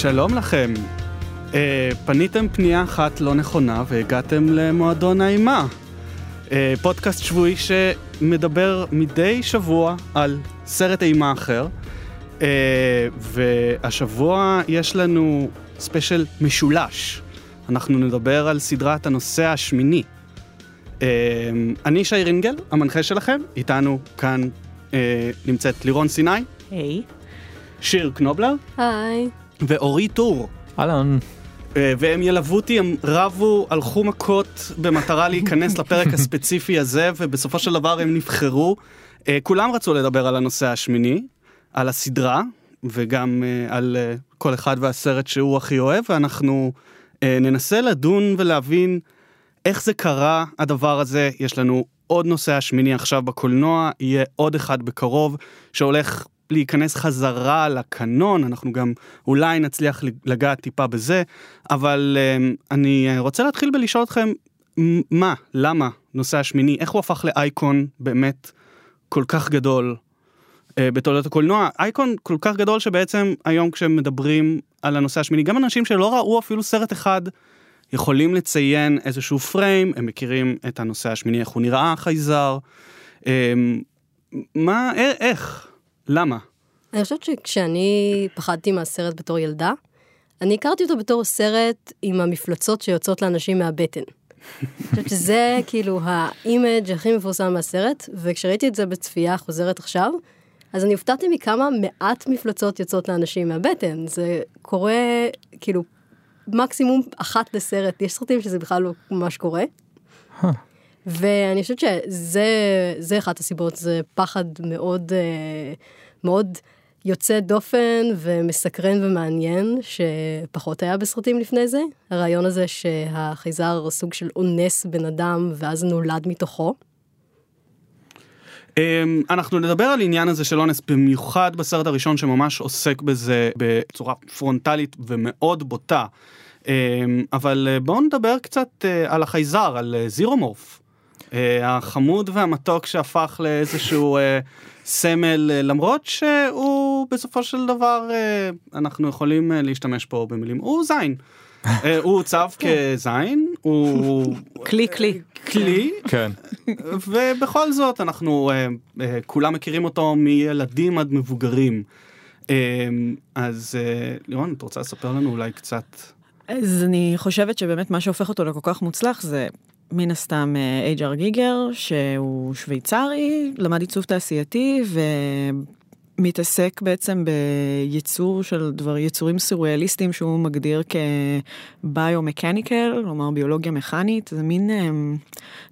שלום לכם. Uh, פניתם פנייה אחת לא נכונה והגעתם למועדון האימה. Uh, פודקאסט שבועי שמדבר מדי שבוע על סרט אימה אחר. Uh, והשבוע יש לנו ספיישל משולש. אנחנו נדבר על סדרת הנושא השמיני. אני שי רינגל, המנחה שלכם, איתנו כאן נמצאת לירון סיני. היי. שיר קנובלר. היי. ואורי טור. אהלן. אה, והם ילוו אותי, הם רבו, הלכו מכות במטרה להיכנס לפרק הספציפי הזה, ובסופו של דבר הם נבחרו. אה, כולם רצו לדבר על הנושא השמיני, על הסדרה, וגם אה, על כל אחד והסרט שהוא הכי אוהב, ואנחנו ננסה לדון ולהבין איך זה קרה, הדבר הזה. יש לנו עוד נושא השמיני עכשיו בקולנוע, יהיה עוד אחד בקרוב, שהולך להיכנס חזרה לקנון, אנחנו גם אולי נצליח לגעת טיפה בזה, אבל uh, אני רוצה להתחיל בלשאול אתכם, מה, למה נושא השמיני, איך הוא הפך לאייקון באמת כל כך גדול uh, בתולדות הקולנוע, אייקון כל כך גדול שבעצם היום כשמדברים על הנושא השמיני, גם אנשים שלא ראו אפילו סרט אחד, יכולים לציין איזשהו פריים, הם מכירים את הנושא השמיני, איך הוא נראה, חייזר. Um, מה, איך? למה? אני חושבת שכשאני פחדתי מהסרט בתור ילדה, אני הכרתי אותו בתור סרט עם המפלצות שיוצאות לאנשים מהבטן. אני חושבת שזה כאילו האימג' הכי מפורסם מהסרט, וכשראיתי את זה בצפייה חוזרת עכשיו, אז אני הופתעתי מכמה מעט מפלצות יוצאות לאנשים מהבטן. זה קורה כאילו מקסימום אחת לסרט, יש סרטים שזה בכלל לא ממש קורה. ואני חושבת שזה אחת הסיבות, זה פחד מאוד, אה, מאוד יוצא דופן ומסקרן ומעניין, שפחות היה בסרטים לפני זה. הרעיון הזה שהחייזר סוג של אונס בן אדם ואז נולד מתוכו. אמ, אנחנו נדבר על עניין הזה של אונס במיוחד בסרט הראשון שממש עוסק בזה בצורה פרונטלית ומאוד בוטה. אמ, אבל אה, בואו נדבר קצת אה, על החייזר, על זירומורף. החמוד והמתוק שהפך לאיזשהו סמל, למרות שהוא בסופו של דבר, אנחנו יכולים להשתמש פה במילים, הוא זין. הוא הוצב כזין, הוא... כלי, כלי. כלי. כן. ובכל זאת, אנחנו כולם מכירים אותו מילדים עד מבוגרים. אז לירון, את רוצה לספר לנו אולי קצת אז אני חושבת שבאמת מה שהופך אותו לכל כך מוצלח זה מן הסתם אייג'ר גיגר, שהוא שוויצרי, למד עיצוב תעשייתי ומתעסק בעצם בייצור של דבר, יצורים סוריאליסטיים שהוא מגדיר כביומקניקל, כלומר ביולוגיה מכנית, זה מין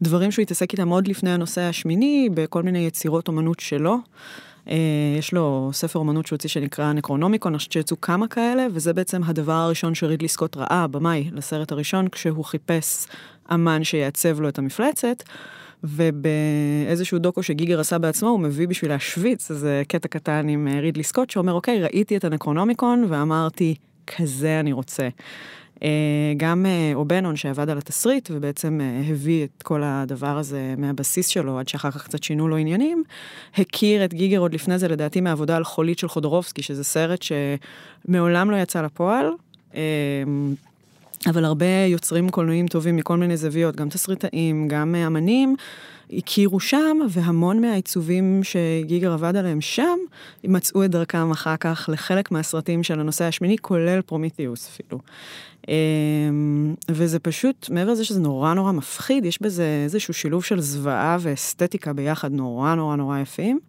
דברים שהוא התעסק איתם עוד לפני הנושא השמיני, בכל מיני יצירות אומנות שלו. אה, יש לו ספר אומנות שהוא הוציא שנקרא נקרונומיקון, אני חושבת שיצאו כמה כאלה, וזה בעצם הדבר הראשון שרידלי סקוט ראה, במאי, לסרט הראשון, כשהוא חיפש אמן שיעצב לו את המפלצת. ובאיזשהו דוקו שגיגר עשה בעצמו, הוא מביא בשביל להשוויץ איזה קטע קטן עם אה, רידלי סקוט, שאומר, אוקיי, ראיתי את הנקרונומיקון ואמרתי, כזה אני רוצה. אה, גם אה, אובנון שעבד על התסריט ובעצם הביא את כל הדבר הזה מהבסיס שלו, עד שאחר כך קצת שינו לו עניינים, הכיר את גיגר עוד לפני זה לדעתי מהעבודה על חולית של חודורובסקי, שזה סרט שמעולם לא יצא לפועל. אבל הרבה יוצרים קולנועים טובים מכל מיני זוויות, גם תסריטאים, גם אמנים, הכירו שם, והמון מהעיצובים שגיגר עבד עליהם שם, מצאו את דרכם אחר כך לחלק מהסרטים של הנושא השמיני, כולל פרומיתיוס אפילו. אמ, וזה פשוט, מעבר לזה שזה נורא נורא מפחיד, יש בזה איזשהו שילוב של זוועה ואסתטיקה ביחד נורא נורא נורא יפים.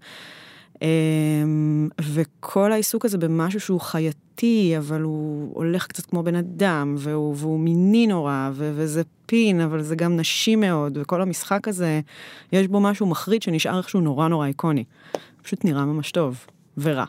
אמ, וכל העיסוק הזה במשהו שהוא חייתי, אבל הוא הולך קצת כמו בן אדם, והוא, והוא מיני נורא, ו- וזה פין, אבל זה גם נשי מאוד, וכל המשחק הזה, יש בו משהו מחריד שנשאר איכשהו נורא נורא איקוני. פשוט נראה ממש טוב, ורע.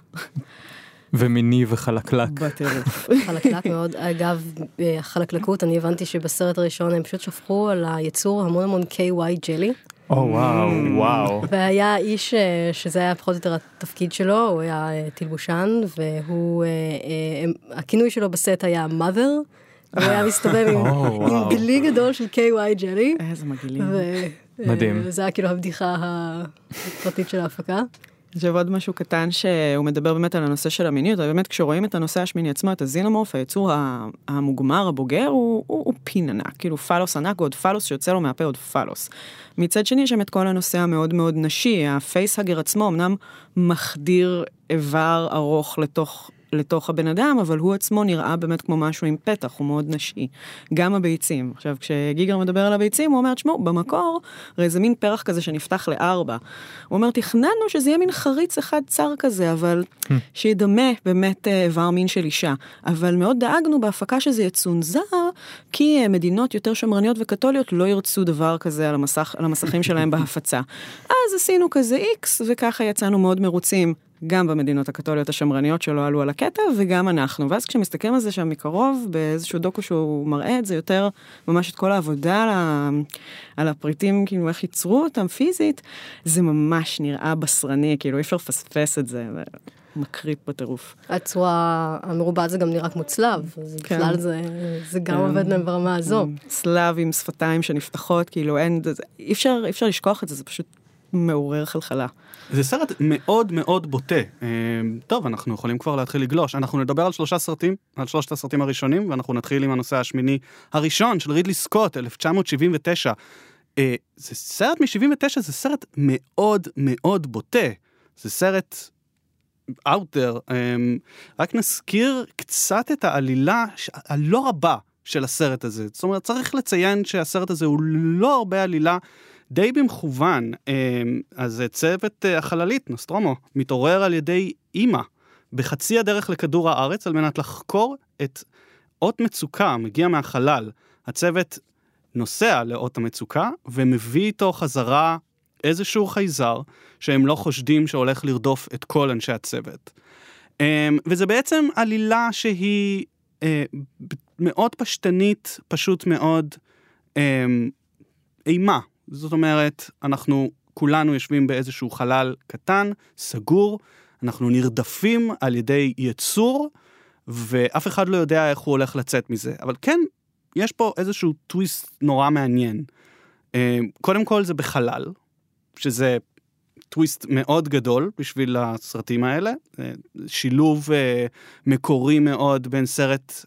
ומיני וחלקלק. בטירוף. חלקלק מאוד. אגב, החלקלקות, אני הבנתי שבסרט הראשון הם פשוט שפכו על היצור המון המון KY ג'לי. או וואו, וואו. והיה איש אה, שזה היה פחות או יותר התפקיד שלו, הוא היה אה, תלבושן, והוא, אה, הכינוי שלו בסט היה mother, והוא היה מסתובב עם, או, עם. גלי גדול של KY ג'לי. איזה מגעילים. מדהים. וזה היה כאילו הבדיחה הפרטית של ההפקה. עכשיו עוד משהו קטן שהוא מדבר באמת על הנושא של המיניות, אבל באמת כשרואים את הנושא השמיני עצמו, את הזינומורף, היצור ה- המוגמר, הבוגר, הוא, הוא, הוא פין ענק, כאילו פלוס ענק, עוד פלוס שיוצא לו מהפה עוד פלוס. מצד שני, יש שם את כל הנושא המאוד מאוד נשי, הפייסהגר עצמו אמנם מחדיר איבר ארוך לתוך... לתוך הבן אדם, אבל הוא עצמו נראה באמת כמו משהו עם פתח, הוא מאוד נשי. גם הביצים. עכשיו, כשגיגר מדבר על הביצים, הוא אומר, תשמעו, במקור, הרי זה מין פרח כזה שנפתח לארבע. הוא אומר, תכננו שזה יהיה מין חריץ אחד צר כזה, אבל שידמה באמת אה, איבר מין של אישה. אבל מאוד דאגנו בהפקה שזה יצונזר, כי אה, מדינות יותר שמרניות וקתוליות לא ירצו דבר כזה על, המסך, על המסכים שלהם בהפצה. אז עשינו כזה איקס, וככה יצאנו מאוד מרוצים. גם במדינות הקתוליות השמרניות שלא עלו על הקטע, וגם אנחנו. ואז כשמסתכלים על זה שם מקרוב, באיזשהו דוקו שהוא מראה את זה יותר, ממש את כל העבודה על, ה... על הפריטים, כאילו איך ייצרו אותם פיזית, זה ממש נראה בשרני, כאילו אי אפשר לפספס את זה, מקריפ בטירוף. הצורה המרובעת זה גם נראה כמו צלב, אז כן. בכלל זה, זה גם כן. עובד להם ברמה הזו. סלאב עם שפתיים שנפתחות, כאילו אין, אי אפשר, אי אפשר לשכוח את זה, זה פשוט מעורר חלחלה. זה סרט מאוד מאוד בוטה. אה, טוב, אנחנו יכולים כבר להתחיל לגלוש. אנחנו נדבר על שלושה סרטים, על שלושת הסרטים הראשונים, ואנחנו נתחיל עם הנוסע השמיני הראשון של רידלי סקוט, 1979. אה, זה סרט מ-79, זה סרט מאוד מאוד בוטה. זה סרט there. אה, רק נזכיר קצת את העלילה הלא רבה של הסרט הזה. זאת אומרת, צריך לציין שהסרט הזה הוא לא הרבה עלילה. די במכוון, אה, אז צוות אה, החללית, נוסטרומו, מתעורר על ידי אימא בחצי הדרך לכדור הארץ על מנת לחקור את אות מצוקה, מגיע מהחלל. הצוות נוסע לאות המצוקה ומביא איתו חזרה איזשהו חייזר שהם לא חושדים שהולך לרדוף את כל אנשי הצוות. אה, וזה בעצם עלילה שהיא מאוד פשטנית, פשוט מאוד אימה. זאת אומרת, אנחנו כולנו יושבים באיזשהו חלל קטן, סגור, אנחנו נרדפים על ידי יצור, ואף אחד לא יודע איך הוא הולך לצאת מזה. אבל כן, יש פה איזשהו טוויסט נורא מעניין. אה, קודם כל זה בחלל, שזה טוויסט מאוד גדול בשביל הסרטים האלה. אה, שילוב אה, מקורי מאוד בין סרט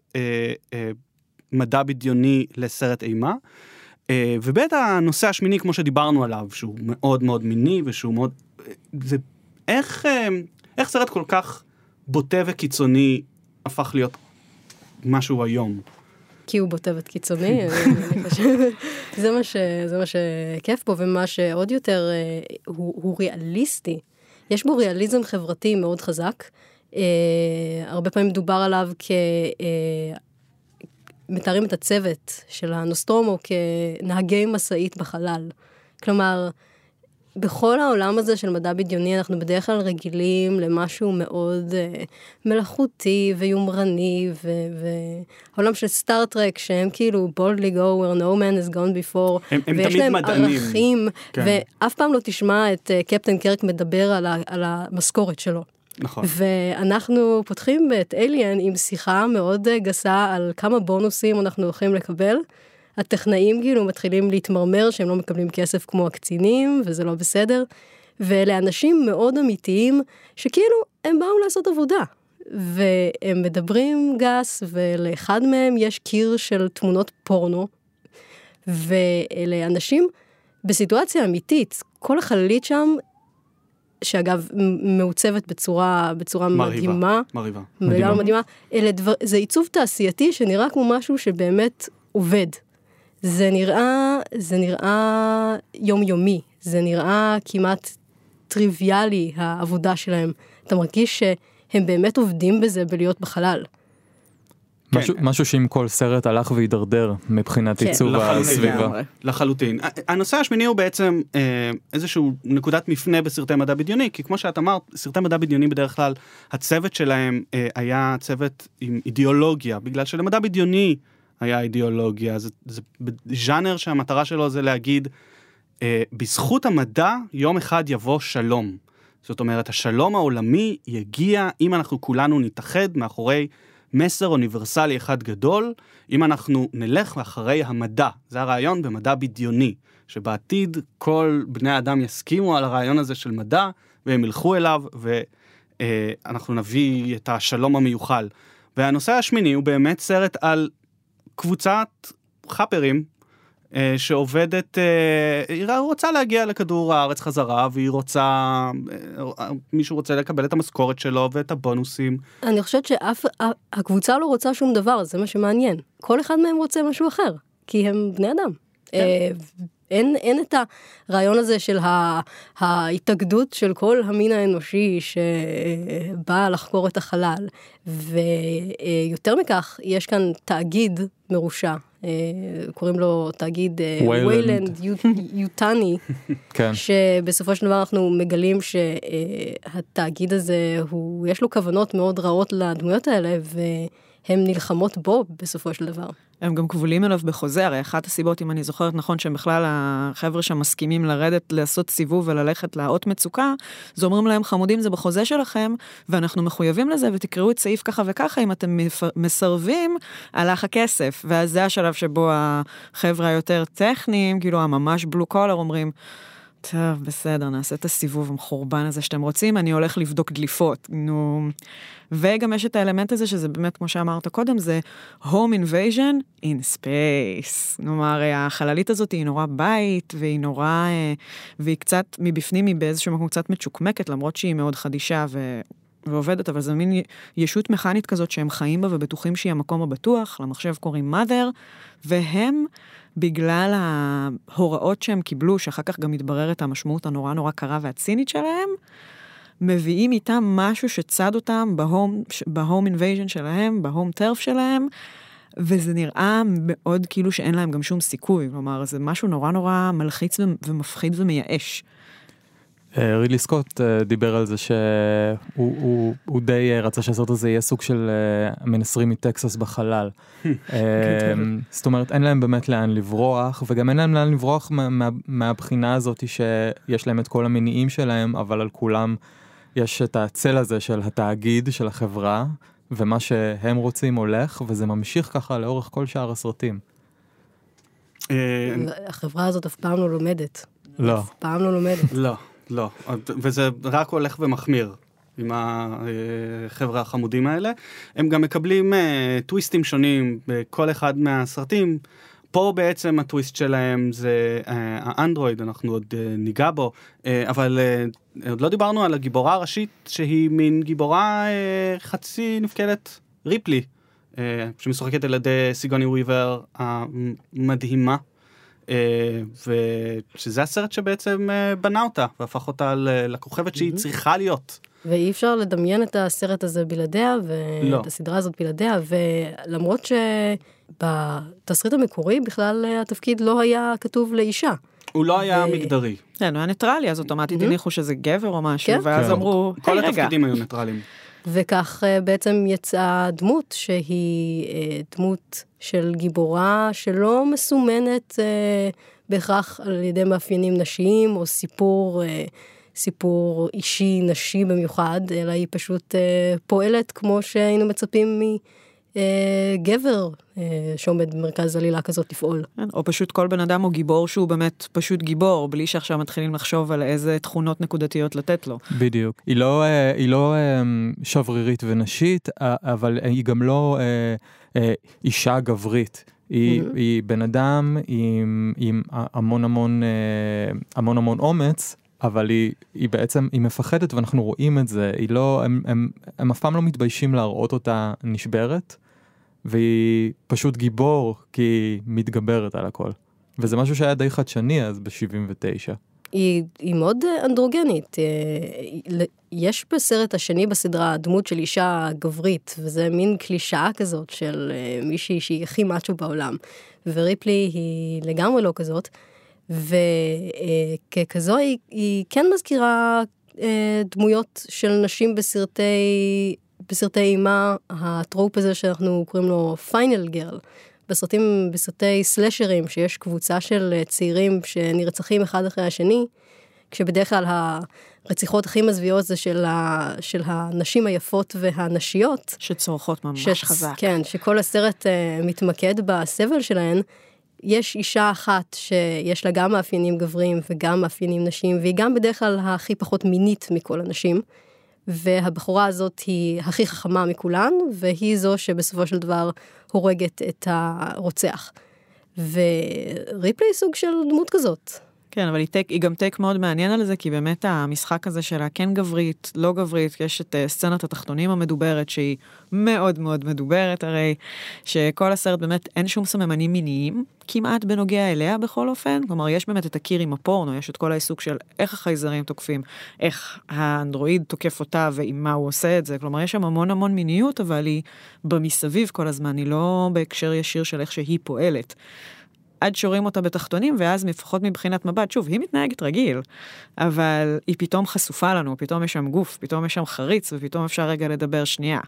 מדע בדיוני לסרט אימה. אה, ובית הנושא השמיני, כמו שדיברנו עליו, שהוא מאוד מאוד מיני ושהוא מאוד... אה, זה איך, אה, איך סרט כל כך בוטה וקיצוני הפך להיות משהו היום? כי הוא בוטה וקיצוני, אני חושבת, זה מה ש- זה מה שכיף בו, ומה שעוד יותר הוא הוא ריאליסטי. יש בו ריאליזם חברתי מאוד חזק. אה, הרבה פעמים דובר עליו כ... אה, מתארים את הצוות של הנוסטרומו כנהגי משאית בחלל. כלומר, בכל העולם הזה של מדע בדיוני אנחנו בדרך כלל רגילים למשהו מאוד uh, מלאכותי ויומרני, והעולם של סטארט-טרק שהם כאילו boldly go where no man has gone before, הם- הם ויש להם מדענים. ערכים, כן. ואף פעם לא תשמע את uh, קפטן קרק מדבר על, ה, על המשכורת שלו. נכון. ואנחנו פותחים את אליאן עם שיחה מאוד אה, גסה על כמה בונוסים אנחנו הולכים לקבל. הטכנאים כאילו מתחילים להתמרמר שהם לא מקבלים כסף כמו הקצינים, וזה לא בסדר. ואלה אנשים מאוד אמיתיים, שכאילו הם באו לעשות עבודה. והם מדברים גס, ולאחד מהם יש קיר של תמונות פורנו. ואלה אנשים בסיטואציה אמיתית, כל החללית שם, שאגב מעוצבת בצורה, בצורה מרהיבה. מדהימה, מרהיבה. מדהימה, מדהימה, אלה דבר, זה עיצוב תעשייתי שנראה כמו משהו שבאמת עובד. זה נראה, זה נראה יומיומי, זה נראה כמעט טריוויאלי, העבודה שלהם. אתה מרגיש שהם באמת עובדים בזה בלהיות בחלל. כן. משהו, משהו שעם כל סרט הלך והידרדר מבחינת כן. עיצוב. הסביבה. לחלוטין. הנושא השמיני הוא בעצם אה, איזשהו נקודת מפנה בסרטי מדע בדיוני, כי כמו שאת אמרת, סרטי מדע בדיוני בדרך כלל, הצוות שלהם אה, היה צוות עם אידיאולוגיה, בגלל שלמדע בדיוני היה אידיאולוגיה, זה, זה ז'אנר שהמטרה שלו זה להגיד, אה, בזכות המדע יום אחד יבוא שלום. זאת אומרת, השלום העולמי יגיע אם אנחנו כולנו נתאחד מאחורי מסר אוניברסלי אחד גדול, אם אנחנו נלך אחרי המדע. זה הרעיון במדע בדיוני, שבעתיד כל בני האדם יסכימו על הרעיון הזה של מדע, והם ילכו אליו, ואנחנו נביא את השלום המיוחל. והנושא השמיני הוא באמת סרט על קבוצת חאפרים שעובדת, אה, היא רוצה להגיע לכדור הארץ חזרה, והיא רוצה, אה, מישהו רוצה לקבל את המשכורת שלו ואת הבונוסים. אני חושבת שאף, הקבוצה לא רוצה שום דבר, זה מה שמעניין. כל אחד מהם רוצה משהו אחר, כי הם בני אדם. אה, אין, אין את הרעיון הזה של ה, ההתאגדות של כל המין האנושי שבא לחקור את החלל. ויותר מכך, יש כאן תאגיד מרושע, אה, קוראים לו תאגיד אה, ויילנד. ויילנד יוטני. כן. שבסופו של דבר אנחנו מגלים שהתאגיד הזה, הוא, יש לו כוונות מאוד רעות לדמויות האלה, והן נלחמות בו בסופו של דבר. הם גם כבולים אליו בחוזה, הרי אחת הסיבות, אם אני זוכרת נכון, שהם בכלל החבר'ה שם מסכימים לרדת, לעשות סיבוב וללכת לאות מצוקה, זה אומרים להם, חמודים, זה בחוזה שלכם, ואנחנו מחויבים לזה, ותקראו את סעיף ככה וככה, אם אתם מסרבים, הלך הכסף. ואז זה השלב שבו החבר'ה היותר טכניים, כאילו הממש בלו קולר, אומרים, טוב, בסדר, נעשה את הסיבוב המחורבן הזה שאתם רוצים, אני הולך לבדוק דליפות. נו... וגם יש את האלמנט הזה, שזה באמת, כמו שאמרת קודם, זה Home Invasion in Space. כלומר, החללית הזאת היא נורא בית, והיא נורא... אה, והיא קצת, מבפנים היא באיזשהו מקום קצת מצ'וקמקת, למרות שהיא מאוד חדישה ו... ועובדת, אבל זו מין ישות מכנית כזאת שהם חיים בה ובטוחים שהיא המקום הבטוח, למחשב קוראים mother, והם, בגלל ההוראות שהם קיבלו, שאחר כך גם מתבררת המשמעות הנורא נורא קרה והצינית שלהם, מביאים איתם משהו שצד אותם ב home, ב home invasion שלהם, ב home turf שלהם, וזה נראה מאוד כאילו שאין להם גם שום סיכוי, כלומר, זה משהו נורא נורא מלחיץ ומפחיד ומייאש. אה, רידלי סקוט אה, דיבר על זה שהוא הוא, הוא די אה, רצה שהסרט הזה יהיה סוג של מנסרים מטקסס בחלל. אה, זאת אומרת אין להם באמת לאן לברוח וגם אין להם לאן לברוח מה, מה, מהבחינה הזאת שיש להם את כל המניעים שלהם אבל על כולם יש את הצל הזה של התאגיד של החברה ומה שהם רוצים הולך וזה ממשיך ככה לאורך כל שאר הסרטים. החברה הזאת אף פעם לא לומדת. לא. אף פעם לא לומדת. לא, לא, וזה רק הולך ומחמיר עם החבר'ה החמודים האלה. הם גם מקבלים אה, טוויסטים שונים בכל אחד מהסרטים. פה בעצם הטוויסט שלהם זה אה, האנדרואיד, אנחנו עוד אה, ניגע בו, אה, אבל אה, עוד לא דיברנו על הגיבורה הראשית שהיא מין גיבורה אה, חצי נפקדת, ריפלי, אה, שמשוחקת על ידי סיגוני וויבר המדהימה. אה, ושזה הסרט שבעצם אה, בנה אותה והפך אותה לכוכבת שהיא צריכה להיות. ואי אפשר לדמיין את הסרט הזה בלעדיה, לא. ואת הסדרה הזאת בלעדיה, ולמרות שבתסריט המקורי בכלל אה, התפקיד לא היה כתוב לאישה. הוא לא היה ו- מגדרי. כן, הוא היה ניטרלי, אז אוטומטית. הניחו שזה גבר או משהו, כן. ואז כן. אמרו, כל היי רגע, התפקידים היו ניטרלים. וכך אה, בעצם יצאה דמות שהיא אה, דמות של גיבורה שלא מסומנת אה, בהכרח על ידי מאפיינים נשיים או סיפור, סיפור אישי נשי במיוחד, אלא היא פשוט פועלת כמו שהיינו מצפים מגבר אה, שעומד במרכז עלילה כזאת לפעול. כן, או פשוט כל בן אדם הוא גיבור שהוא באמת פשוט גיבור, בלי שעכשיו מתחילים לחשוב על איזה תכונות נקודתיות לתת לו. בדיוק. היא לא, אה, היא לא אה, שברירית ונשית, אה, אבל היא גם לא אה, אה, אישה גברית. היא, Mhm. היא בן אדם עם, עם המון המון, אה, המון המון אומץ, אבל היא, היא בעצם, היא מפחדת ואנחנו רואים את זה, היא לא, הם, הם, הם אף פעם לא מתביישים להראות אותה נשברת, והיא פשוט גיבור כי היא מתגברת על הכל. וזה משהו שהיה די חדשני אז ב-79. היא, היא מאוד אה, אנדרוגנית. אה, יש בסרט השני בסדרה דמות של אישה גברית, וזה מין קלישאה כזאת של אה, מישהי שהיא הכי מאצ'ו בעולם. וריפלי היא לגמרי לא כזאת, וככזו היא, היא כן מזכירה אה, דמויות של נשים בסרטי, בסרטי אימה, הטרופ הזה שאנחנו קוראים לו פיינל גרל. בסרטים, בסרטי סלשרים, שיש קבוצה של אה, צעירים שנרצחים אחד אחרי השני, כשבדרך כלל הרציחות הכי מזוויעות זה של, ה, של הנשים היפות והנשיות. שצורכות ממש ש- חזק. כן, שכל הסרט uh, מתמקד בסבל שלהן. יש אישה אחת שיש לה גם מאפיינים גבריים וגם מאפיינים נשיים, והיא גם בדרך כלל הכי פחות מינית מכל הנשים. והבחורה הזאת היא הכי חכמה מכולן, והיא זו שבסופו של דבר הורגת את הרוצח. וריפלי היא סוג של דמות כזאת. כן, אבל היא, טק, היא גם טייק מאוד מעניין על זה, כי באמת המשחק הזה שלה כן גברית, לא גברית, יש את uh, סצנת התחתונים המדוברת, שהיא מאוד מאוד מדוברת הרי, שכל הסרט באמת אין שום סממנים מיניים, כמעט בנוגע אליה בכל אופן. כלומר, יש באמת את הקיר עם הפורנו, יש את כל העיסוק של איך החייזרים תוקפים, איך האנדרואיד תוקף אותה ועם מה הוא עושה את זה. כלומר, יש שם המון המון מיניות, אבל היא במסביב כל הזמן, היא לא בהקשר ישיר של איך שהיא פועלת. עד שרואים אותה בתחתונים, ואז לפחות מבחינת מבט, שוב, היא מתנהגת רגיל, אבל היא פתאום חשופה לנו, פתאום יש שם גוף, פתאום יש שם חריץ, ופתאום אפשר רגע לדבר שנייה.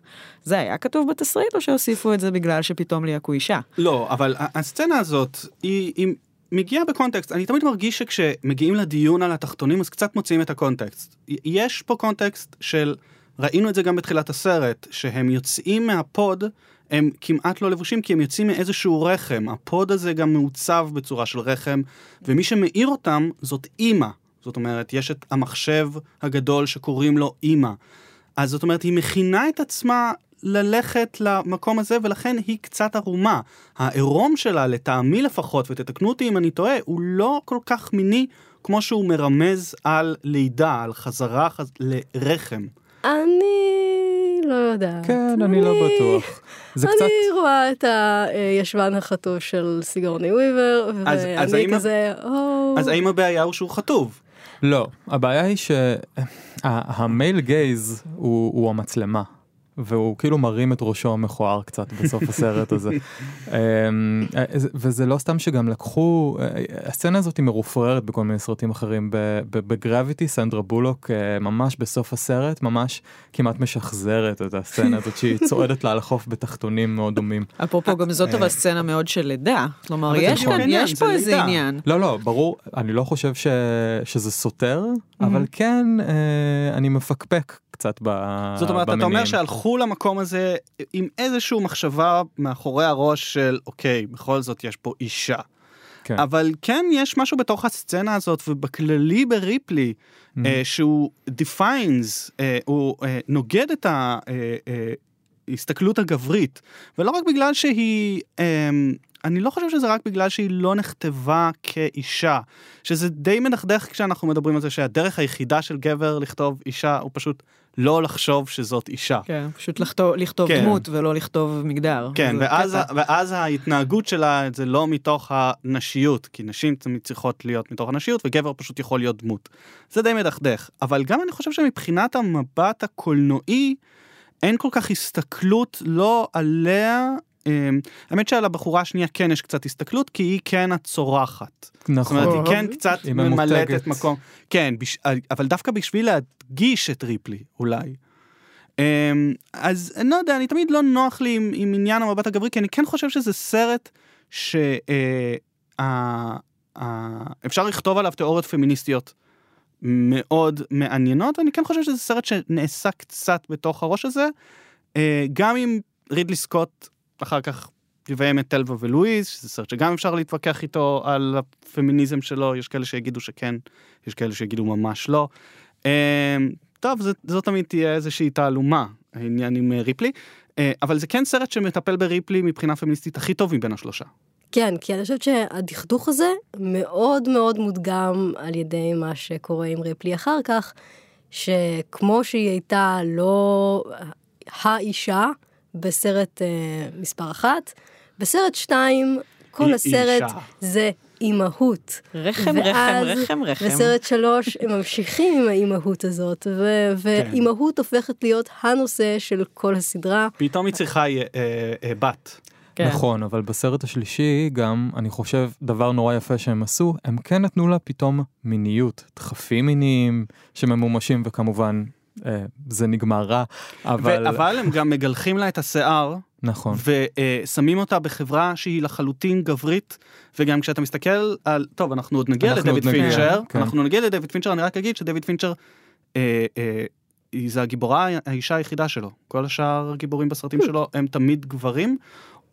זה היה כתוב בתסריט, או שהוסיפו את זה בגלל שפתאום ליהקו אישה? לא, אבל הסצנה הזאת, היא, היא מגיעה בקונטקסט. אני תמיד מרגיש שכשמגיעים לדיון על התחתונים, אז קצת מוציאים את הקונטקסט. יש פה context של, ראינו את זה גם בתחילת הסרט, שהם יוצאים מה pod, הם כמעט לא לבושים, כי הם יוצאים מאיזשהו רחם. ה pod הזה גם מעוצב בצורה של רחם, ומי שמאיר אותם זאת אימא. זאת אומרת, יש את המחשב הגדול שקוראים לו אימא. אז זאת אומרת, היא מכינה את עצמה ללכת למקום הזה, ולכן היא קצת ערומה. העירום שלה, לטעמי לפחות, ותתקנו אותי אם אני טועה, הוא לא כל כך מיני כמו שהוא מרמז על לידה, על חזרה חז... לרחם. אני לא יודעת. כן, אני לא בטוח. זה קצת... אני רואה את הישבן החטוף של סיגורני וויבר, אז- אז האם- ואני כזה, או... אז האם הבעיה הוא שהוא חטוב? לא, הבעיה היא שהמייל גייז הוא, הוא המצלמה. והוא כאילו מרים את ראשו המכוער קצת בסוף הסרט הזה. אמ, וזה לא סתם שגם לקחו, הסצנה הזאת היא מרופררת בכל מיני סרטים אחרים. בגרביטי סנדרה בולוק אה, ממש בסוף הסרט ממש כמעט משחזרת את הסצנה הזאת שהיא צועדת לה על החוף בתחתונים מאוד דומים. אפרופו, גם זאת אבל סצנה מאוד של לידה. כלומר, יש זה פה איזה. עניין. לא לא ברור אני לא חושב ש... שזה סותר אבל כן אה, אני מפקפק קצת ב... זאת אומרת, אתה אומר במניעים. שהלכו למקום הזה עם איזושהי מחשבה מאחורי הראש של, אוקיי, בכל זאת יש פה אישה. כן. אבל כן יש משהו בתוך הסצנה הזאת ובכללי בריפלי Mm-hmm. אה, שהוא defines, אה, הוא אה, נוגד את ההסתכלות הגברית ולא רק בגלל שהיא, אה, אני לא חושב שזה רק בגלל שהיא לא נכתבה כאישה, שזה די מדכדך כשאנחנו מדברים על זה שהדרך היחידה של גבר לכתוב אישה הוא פשוט לא לחשוב שזאת אישה. כן, פשוט לכתוב, לכתוב כן. דמות ולא לכתוב מגדר. כן, ואז, קטע. ואז ההתנהגות שלה זה לא מתוך הנשיות, כי נשים תמיד צריכות להיות מתוך הנשיות, וגבר פשוט יכול להיות דמות. זה די מדכדך. אבל גם אני חושב שמבחינת המבט הקולנועי, אין כל כך הסתכלות לא עליה. אמ, האמת שעל הבחורה השנייה כן יש קצת הסתכלות, כי היא כן הצורחת. זאת נכון. אומרת, היא כן קצת היא. את מקום. כן, בש... אבל דווקא בשביל להדגיש את ריפלי, אולי. אמ, אז אני לא יודע, אני תמיד לא נוח לי עם, עם עניין המבט הגברי, כי אני כן חושב שזה סרט שאפשר לכתוב עליו תיאוריות פמיניסטיות מאוד מעניינות, ואני כן חושב שזה סרט שנעשה קצת בתוך הראש הזה, אה, גם אם רידלי סקוט אחר כך יביים את טלווה ולואיז, שזה סרט שגם אפשר להתווכח איתו על הפמיניזם שלו, יש כאלה שיגידו שכן, יש כאלה שיגידו ממש לא. אה, טוב, זאת, זאת תמיד תהיה איזושהי תעלומה, העניין עם אה, ריפלי, אה, אבל זה כן סרט שמטפל בריפלי מבחינה פמיניסטית הכי טוב מבין השלושה. כן, כי אני חושבת שהדכדוך הזה מאוד מאוד מודגם על ידי מה שקורה עם ריפלי אחר כך, שכמו שהיא הייתה לא האישה בסרט אה, מספר אחת, בסרט שתיים, כל היא הסרט אישה. זה אימהות. רחם, רחם, ואז רחם, רחם. בסרט שלוש הם ממשיכים עם האימהות הזאת, ו- כן. ואימהות הופכת להיות הנושא של כל הסדרה. פתאום היא צריכה אה, אה, בת. כן. נכון, אבל בסרט השלישי גם, אני חושב, דבר נורא יפה שהם עשו, הם כן נתנו לה פתאום מיניות, דחפים מיניים שממומשים, וכמובן, אה, זה נגמר רע, אבל... אבל הם גם מגלחים לה את השיער, נכון. ושמים אותה בחברה שהיא לחלוטין גברית, וגם כשאתה מסתכל על, טוב, אנחנו עוד נגיע אנחנו לדויד עוד נגיע, פינצ'ר, כן. אנחנו נגיע לדויד פינצ'ר, אני רק אגיד שדויד פינצ'ר, אה, אה, זה הגיבורה, האישה היחידה שלו. כל השאר הגיבורים בסרטים שלו הם תמיד גברים.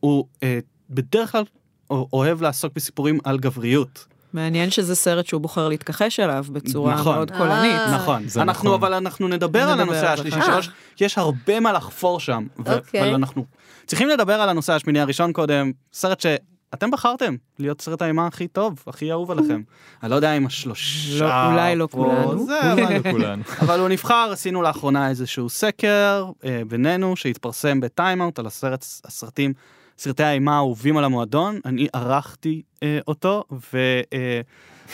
הוא אה, בדרך כלל אוהב לעסוק בסיפורים על גבריות. מעניין שזה סרט שהוא בוחר להתכחש אליו בצורה נכון. מאוד קולנית. אה. נכון, זה אנחנו נכון. אבל אנחנו נדבר על נדבר הנושא על השלישי זה. שלוש, יש הרבה מה לחפור שם, ו- אוקיי. אבל אנחנו צריכים לדבר על הנושא השמיני הראשון קודם, סרט שאתם בחרתם להיות סרט האימה הכי טוב, הכי אהוב עליכם. אני לא יודע אם השלושה, לא, אולי לא כולנו. זה, אולי אבל- לכולנו. אבל הוא נבחר, עשינו לאחרונה איזשהו סקר אה, בינינו שהתפרסם בטיימאוט על הסרט, הסרטים, סרטי האימה האהובים על המועדון, אני ערכתי אה, אותו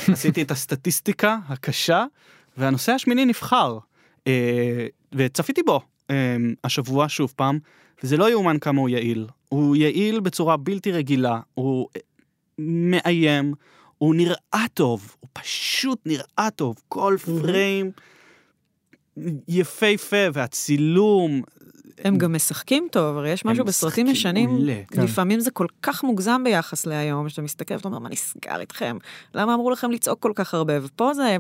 ועשיתי את הסטטיסטיקה הקשה, והנושא השמיני נבחר, אה, וצפיתי בו אה, השבוע שוב פעם, וזה לא יאומן כמה הוא יעיל. הוא יעיל בצורה בלתי רגילה, הוא אה, מאיים, הוא נראה טוב, הוא פשוט נראה טוב, כל פריים יפהפה, והצילום, הם גם משחקים טוב, הרי יש משהו בסרטים ישנים, כן. לפעמים זה כל כך מוגזם ביחס להיום, שאתה מסתכל ואתה אומר, מה נסגר איתכם? למה אמרו לכם לצעוק כל כך הרבה? ופה זה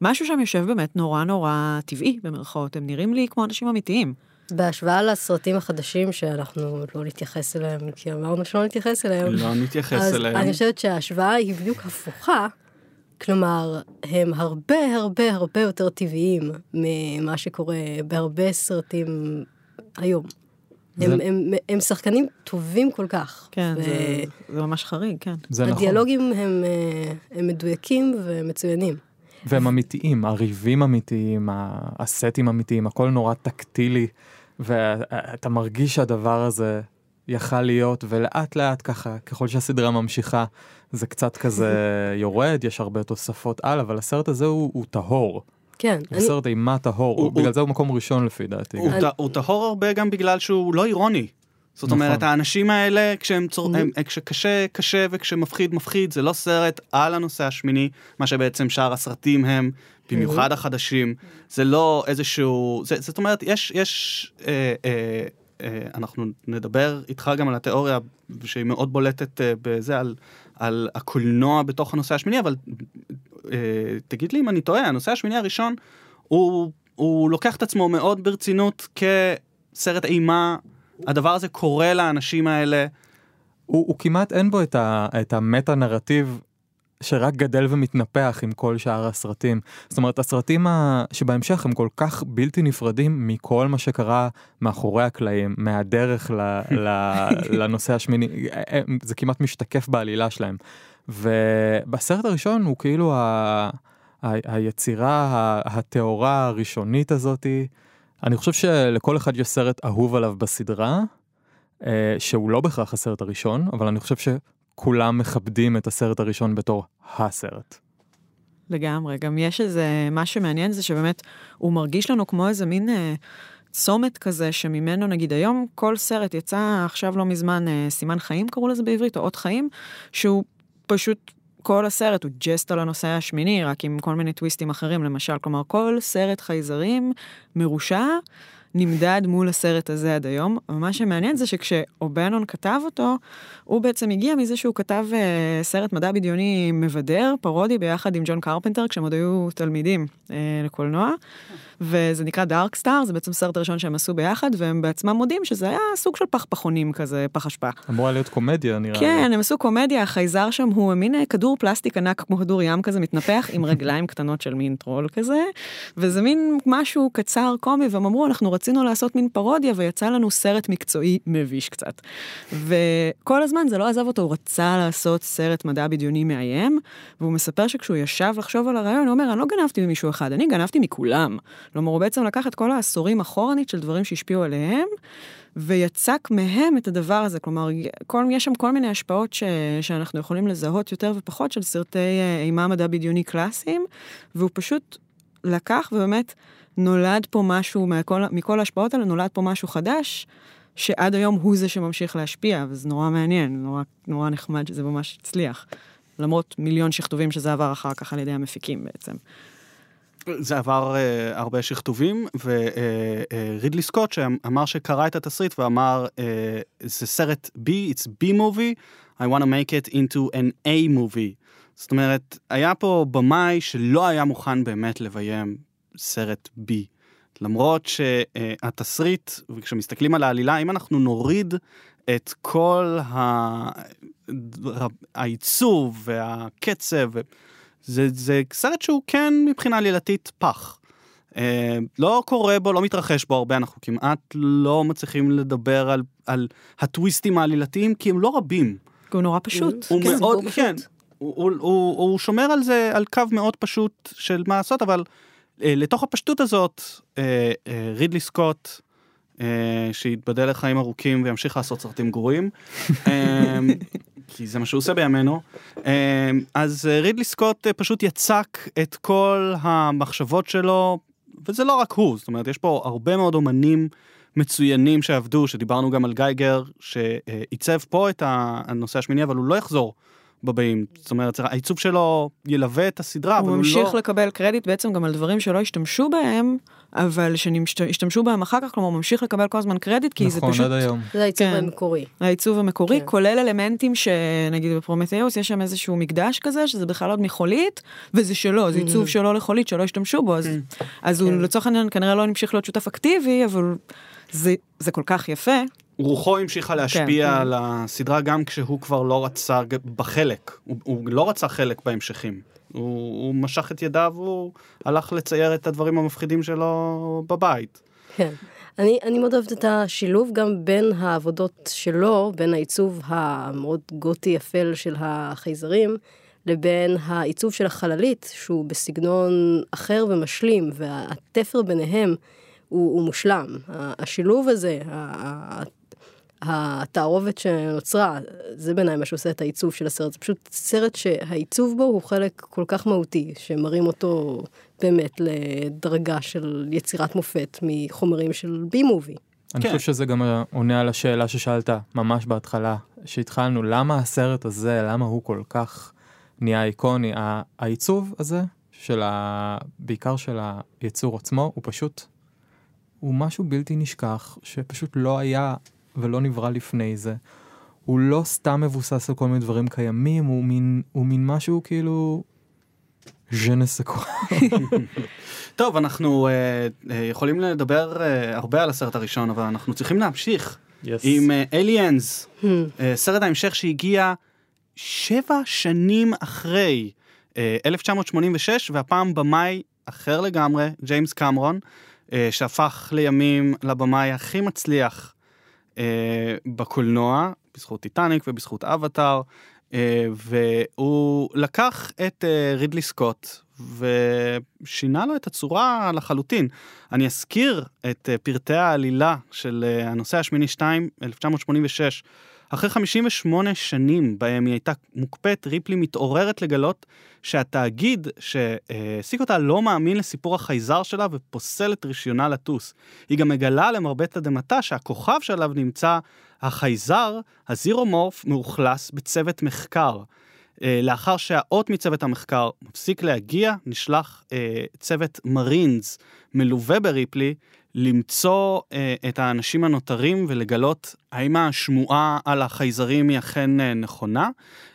משהו שם יושב באמת נורא נורא טבעי, במרכאות, הם נראים לי כמו אנשים אמיתיים. בהשוואה לסרטים החדשים שאנחנו לא נתייחס אליהם, כי אמרנו שלא נתייחס אליהם. לא נתייחס אז אליהם. אני חושבת שההשוואה היא בדיוק הפוכה. כלומר, הם הרבה הרבה הרבה יותר טבעיים ממה שקורה בהרבה סרטים היום. הם, זה- הם, הם שחקנים טובים כל כך. כן, ו- זה, זה ממש חריג, כן. זה נכון. הדיאלוגים הם, אה, הם מדויקים ומצוינים. והם אמיתיים, הריבים אמיתיים, הסטים אמיתיים, הכל נורא טקטילי, ואתה מרגיש שהדבר הזה יכל להיות, ולאט לאט ככה, ככל שהסדרה ממשיכה, זה קצת כזה יורד, יש הרבה תוספות על, אבל הסרט הזה הוא, הוא טהור. כן, הוא אני, סרט אימה טהור, הוא- הוא- בגלל זה הוא מקום ראשון לפי דעתי. הוא טהור הרבה גם בגלל שהוא לא אירוני. זאת נכון. אומרת, האנשים האלה, כשהם צור... הם, כשקשה, קשה וכשמפחיד, מפחיד, זה לא סרט על הנושא השמיני, מה שבעצם שאר הסרטים הם, במיוחד החדשים. זה לא איזשהו... זה, זאת אומרת, יש... יש אה, אה, אה, אנחנו נדבר איתך גם על התיאוריה שהיא מאוד בולטת אה, בזה, על, על הקולנוע בתוך הנושא השמיני, אבל תגיד לי אם אני טועה, הנושא השמיני הראשון, הוא, הוא לוקח את עצמו מאוד ברצינות כסרט אימה, הדבר הזה קורה לאנשים האלה. הוא, הוא כמעט אין בו את, ה, את המטה נרטיב שרק גדל ומתנפח עם כל שאר הסרטים. זאת אומרת, הסרטים ה... שבהמשך הם כל כך בלתי נפרדים מכל מה שקרה מאחורי הקלעים, מהדרך ל... ל... לנושא השמיני, הם- זה כמעט משתקף בעלילה שלהם. ובסרט הראשון הוא כאילו ה... ה... היצירה הטהורה הראשונית הזאתי. אני חושב שלכל אחד יש סרט אהוב עליו בסדרה, אה, שהוא לא בהכרח הסרט הראשון, אבל אני חושב שכולם מכבדים את הסרט הראשון בתור הסרט. לגמרי, גם יש איזה, מה שמעניין זה שבאמת הוא מרגיש לנו כמו איזה מין אה, צומת כזה, שממנו נגיד היום כל סרט יצא עכשיו לא מזמן אה, סימן חיים קראו לזה בעברית, או אות חיים, שהוא פשוט, כל הסרט הוא ג'סט על הנושא השמיני, רק עם כל מיני טוויסטים אחרים למשל, כלומר כל סרט חייזרים מרושע. נמדד מול הסרט הזה עד היום, ומה שמעניין זה שכשאו'בנון כתב אותו, הוא בעצם הגיע מזה שהוא כתב אה, סרט מדע בדיוני מבדר, פרודי, ביחד עם ג'ון קרפנטר, כשהם עוד היו תלמידים אה, לקולנוע, וזה נקרא Dark Star, זה בעצם סרט הראשון שהם עשו ביחד, והם בעצמם מודים שזה היה סוג של פח פחונים כזה, פח אשפה. אמורה להיות קומדיה נראה לי. כן, הם עשו קומדיה, החייזר שם הוא מין אה, כדור פלסטיק ענק כמו כדור ים כזה מתנפח עם רגליים קטנות של מין טרול כזה, וזה מין משהו קצר קומי, והם אמרו, אנחנו רצינו לעשות מין פרודיה, ויצא לנו סרט מקצועי מביש קצת. וכל הזמן זה לא עזב אותו, הוא רצה לעשות סרט מדע בדיוני מאיים, והוא מספר שכשהוא ישב לחשוב על הרעיון, הוא אומר, אני לא גנבתי ממישהו אחד, אני גנבתי מכולם. כלומר, הוא בעצם לקח את כל העשורים אחורנית של דברים שהשפיעו עליהם, ויצק מהם את הדבר הזה. כלומר, כל, יש שם כל מיני השפעות ש, שאנחנו יכולים לזהות יותר ופחות של סרטי אה, אימה מדע בדיוני קלאסיים, והוא פשוט לקח ובאמת נולד פה משהו, מכל, מכל ההשפעות האלה נולד פה משהו חדש, שעד היום הוא זה שממשיך להשפיע, וזה נורא מעניין, נורא, נורא נחמד שזה ממש הצליח. למרות מיליון שכתובים שזה עבר אחר כך על ידי המפיקים בעצם. זה עבר uh, הרבה שכתובים, ורידלי uh, uh, סקוט שאמר שקרא את התסריט ואמר, uh, זה סרט B, it's B movie, I want to make it into an A movie. זאת אומרת, היה פה במאי שלא היה מוכן באמת לביים סרט B. למרות שהתסריט, וכשמסתכלים על העלילה, אם אנחנו נוריד את כל ה... העיצוב והקצב, זה, זה סרט שהוא כן מבחינה עלילתית פח. אה, לא קורה בו, לא מתרחש בו הרבה, אנחנו כמעט לא מצליחים לדבר על, על הטוויסטים העלילתיים, כי הם לא רבים. הוא נורא פשוט. הוא כן, מאוד, כן. הוא, הוא, הוא, הוא שומר על זה, על קו מאוד פשוט של מה לעשות, אבל אה, לתוך הפשטות הזאת, אה, אה, רידלי סקוט, אה, שיתבדל לחיים ארוכים וימשיך לעשות סרטים גרועים, אה, כי זה מה שהוא עושה בימינו. אה, אז אה, רידלי סקוט אה, פשוט יצק את כל המחשבות שלו, וזה לא רק הוא, זאת אומרת, יש פה הרבה מאוד אומנים מצוינים שעבדו, שדיברנו גם על גייגר, שעיצב פה את הנוסע השמיני, אבל הוא לא יחזור. בבאים. זאת אומרת, העיצוב שלו ילווה את הסדרה, אבל הוא לא... הוא ממשיך לקבל קרדיט בעצם גם על דברים שלא השתמשו בהם, אבל שהשתמשו בהם אחר כך, כלומר, הוא ממשיך לקבל כל הזמן קרדיט, כי נכון, זה פשוט... נכון, עד היום. זה העיצוב כן. המקורי. העיצוב המקורי, כן. כולל אלמנטים שנגיד בפרומטאוס יש שם איזשהו מקדש כזה, שזה בכלל עוד מחולית, וזה שלו, זה עיצוב mm-hmm. שלו לחולית, שלא השתמשו בו, אז, mm-hmm. אז הוא כן. לצורך העניין כנראה לא המשיך להיות שותף אקטיבי, אבל זה, זה כל כך יפה. רוחו המשיכה להשפיע כן. על הסדרה גם כשהוא כבר לא רצה בחלק, הוא, הוא לא רצה חלק בהמשכים. הוא, הוא משך את ידיו, הוא הלך לצייר את הדברים המפחידים שלו בבית. כן. אני, אני מאוד אוהבת את השילוב גם בין העבודות שלו, בין העיצוב המאוד גותי אפל של החייזרים, לבין העיצוב של החללית, שהוא בסגנון אחר ומשלים, והתפר ביניהם הוא, הוא מושלם. השילוב הזה, התערובת שנוצרה, זה בעיניי מה שעושה את העיצוב של הסרט. זה פשוט סרט שהעיצוב בו הוא חלק כל כך מהותי, שמראים אותו באמת לדרגה של יצירת מופת מחומרים של בי מובי. אני כן. חושב שזה גם עונה על השאלה ששאלת ממש בהתחלה, שהתחלנו, למה הסרט הזה, למה הוא כל כך נהיה איקוני? העיצוב הזה, של ה... בעיקר של היצור עצמו, הוא פשוט, הוא משהו בלתי נשכח, שפשוט לא היה ולא נברא לפני זה. הוא לא סתם מבוסס על כל מיני דברים קיימים, הוא מין, הוא מין משהו כאילו... ז'נסקו. טוב, אנחנו uh, uh, יכולים לדבר uh, הרבה על הסרט הראשון, אבל אנחנו צריכים להמשיך yes. עם אליאנס, uh, uh, סרט ההמשך שהגיע שבע שנים אחרי, uh, 1986, והפעם במאי אחר לגמרי, ג'יימס קמרון, uh, שהפך לימים לבמאי הכי מצליח בקולנוע, בזכות טיטניק ובזכות אבטאר, אה, והוא לקח את אה, רידלי סקוט ושינה לו את הצורה לחלוטין. אני אזכיר את אה, פרטי העלילה של אה, הנושא השמיני 2, 1986. אחרי 58 שנים בהם היא הייתה מוקפאת, ריפלי מתעוררת לגלות שהתאגיד שהעסיק אותה לא מאמין לסיפור החייזר שלה ופוסל את רישיונה לטוס. היא גם מגלה למרבה תדהמתה שהכוכב שעליו נמצא החייזר, הזירומורף, מאוכלס בצוות מחקר. אה, לאחר שהאות מצוות המחקר מפסיק להגיע, נשלח אה, צוות מרינס מלווה בריפלי למצוא אה, את האנשים הנותרים ולגלות האם השמועה על החייזרים היא אכן אה, נכונה.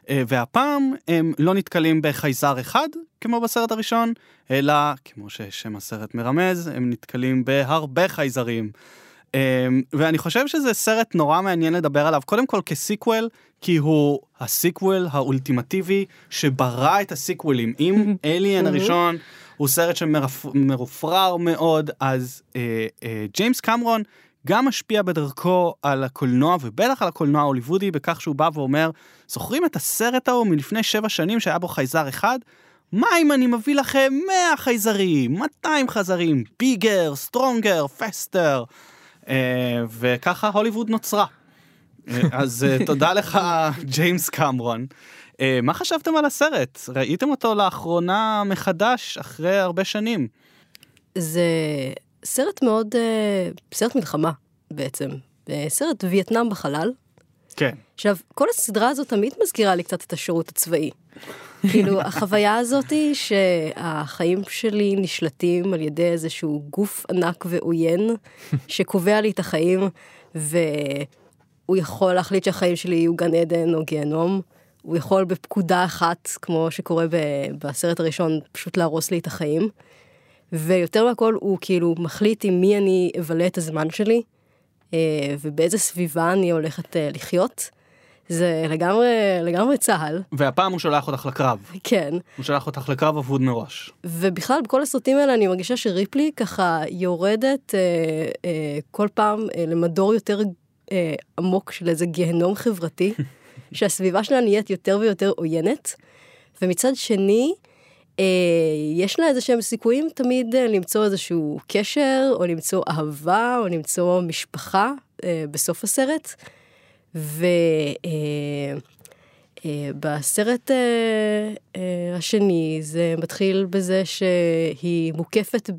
אה, והפעם הם לא נתקלים בחייזר אחד, כמו בסרט הראשון, אלא, כמו ששם הסרט מרמז, הם נתקלים בהרבה חייזרים. אמ, ואני חושב שזה סרט נורא מעניין לדבר עליו, קודם כל כסיקוול, כי הוא הסיקוול האולטימטיבי שברא את הסיקוולים. אם אליאן הראשון הוא סרט שמרופרר מאוד, אז אה, אה, ג'יימס קמרון גם משפיע בדרכו על הקולנוע, ובטח על הקולנוע ההוליוודי, בכך שהוא בא ואומר, זוכרים את הסרט ההוא מלפני שבע שנים שהיה בו חייזר אחד? מה אם אני מביא לכם 100 חייזרים, 200 חייזרים, bigger, stronger, faster, וככה הוליווד נוצרה. אה, אז אה, תודה לך, ג'יימס קמרון. אה, מה חשבתם על הסרט? ראיתם אותו לאחרונה מחדש, אחרי הרבה שנים. זה סרט מאוד, סרט מלחמה בעצם. סרט וייטנאם בחלל. כן. עכשיו, כל הסדרה הזאת תמיד מזכירה לי קצת את השירות הצבאי. כאילו, החוויה הזאת היא שהחיים שלי נשלטים על ידי איזשהו גוף ענק ועוין, שקובע לי את החיים, והוא יכול להחליט שהחיים שלי יהיו גן עדן או גיהנום. הוא יכול בפקודה אחת, כמו שקורה בסרט הראשון, פשוט להרוס לי את החיים. ויותר מהכל, הוא כאילו מחליט עם מי אני אבלה את הזמן שלי, אה, ובאיזה סביבה אני הולכת אה, לחיות. זה לגמרי, לגמרי צה"ל. והפעם הוא שולח אותך לקרב. כן. הוא שולח אותך לקרב אבוד מראש. ובכלל, בכל הסרטים האלה אני מרגישה שריפלי ככה יורדת אה, אה, כל פעם אה, למדור יותר אה, עמוק של איזה גיהנום חברתי, שהסביבה שלה נהיית יותר ויותר עוינת. ומצד שני, אה, יש לה איזה שהם סיכויים תמיד אה, למצוא איזשהו קשר, או למצוא אהבה, או למצוא משפחה אה, בסוף הסרט. ובסרט אה, אה, אה, השני זה מתחיל בזה שהיא מוקפת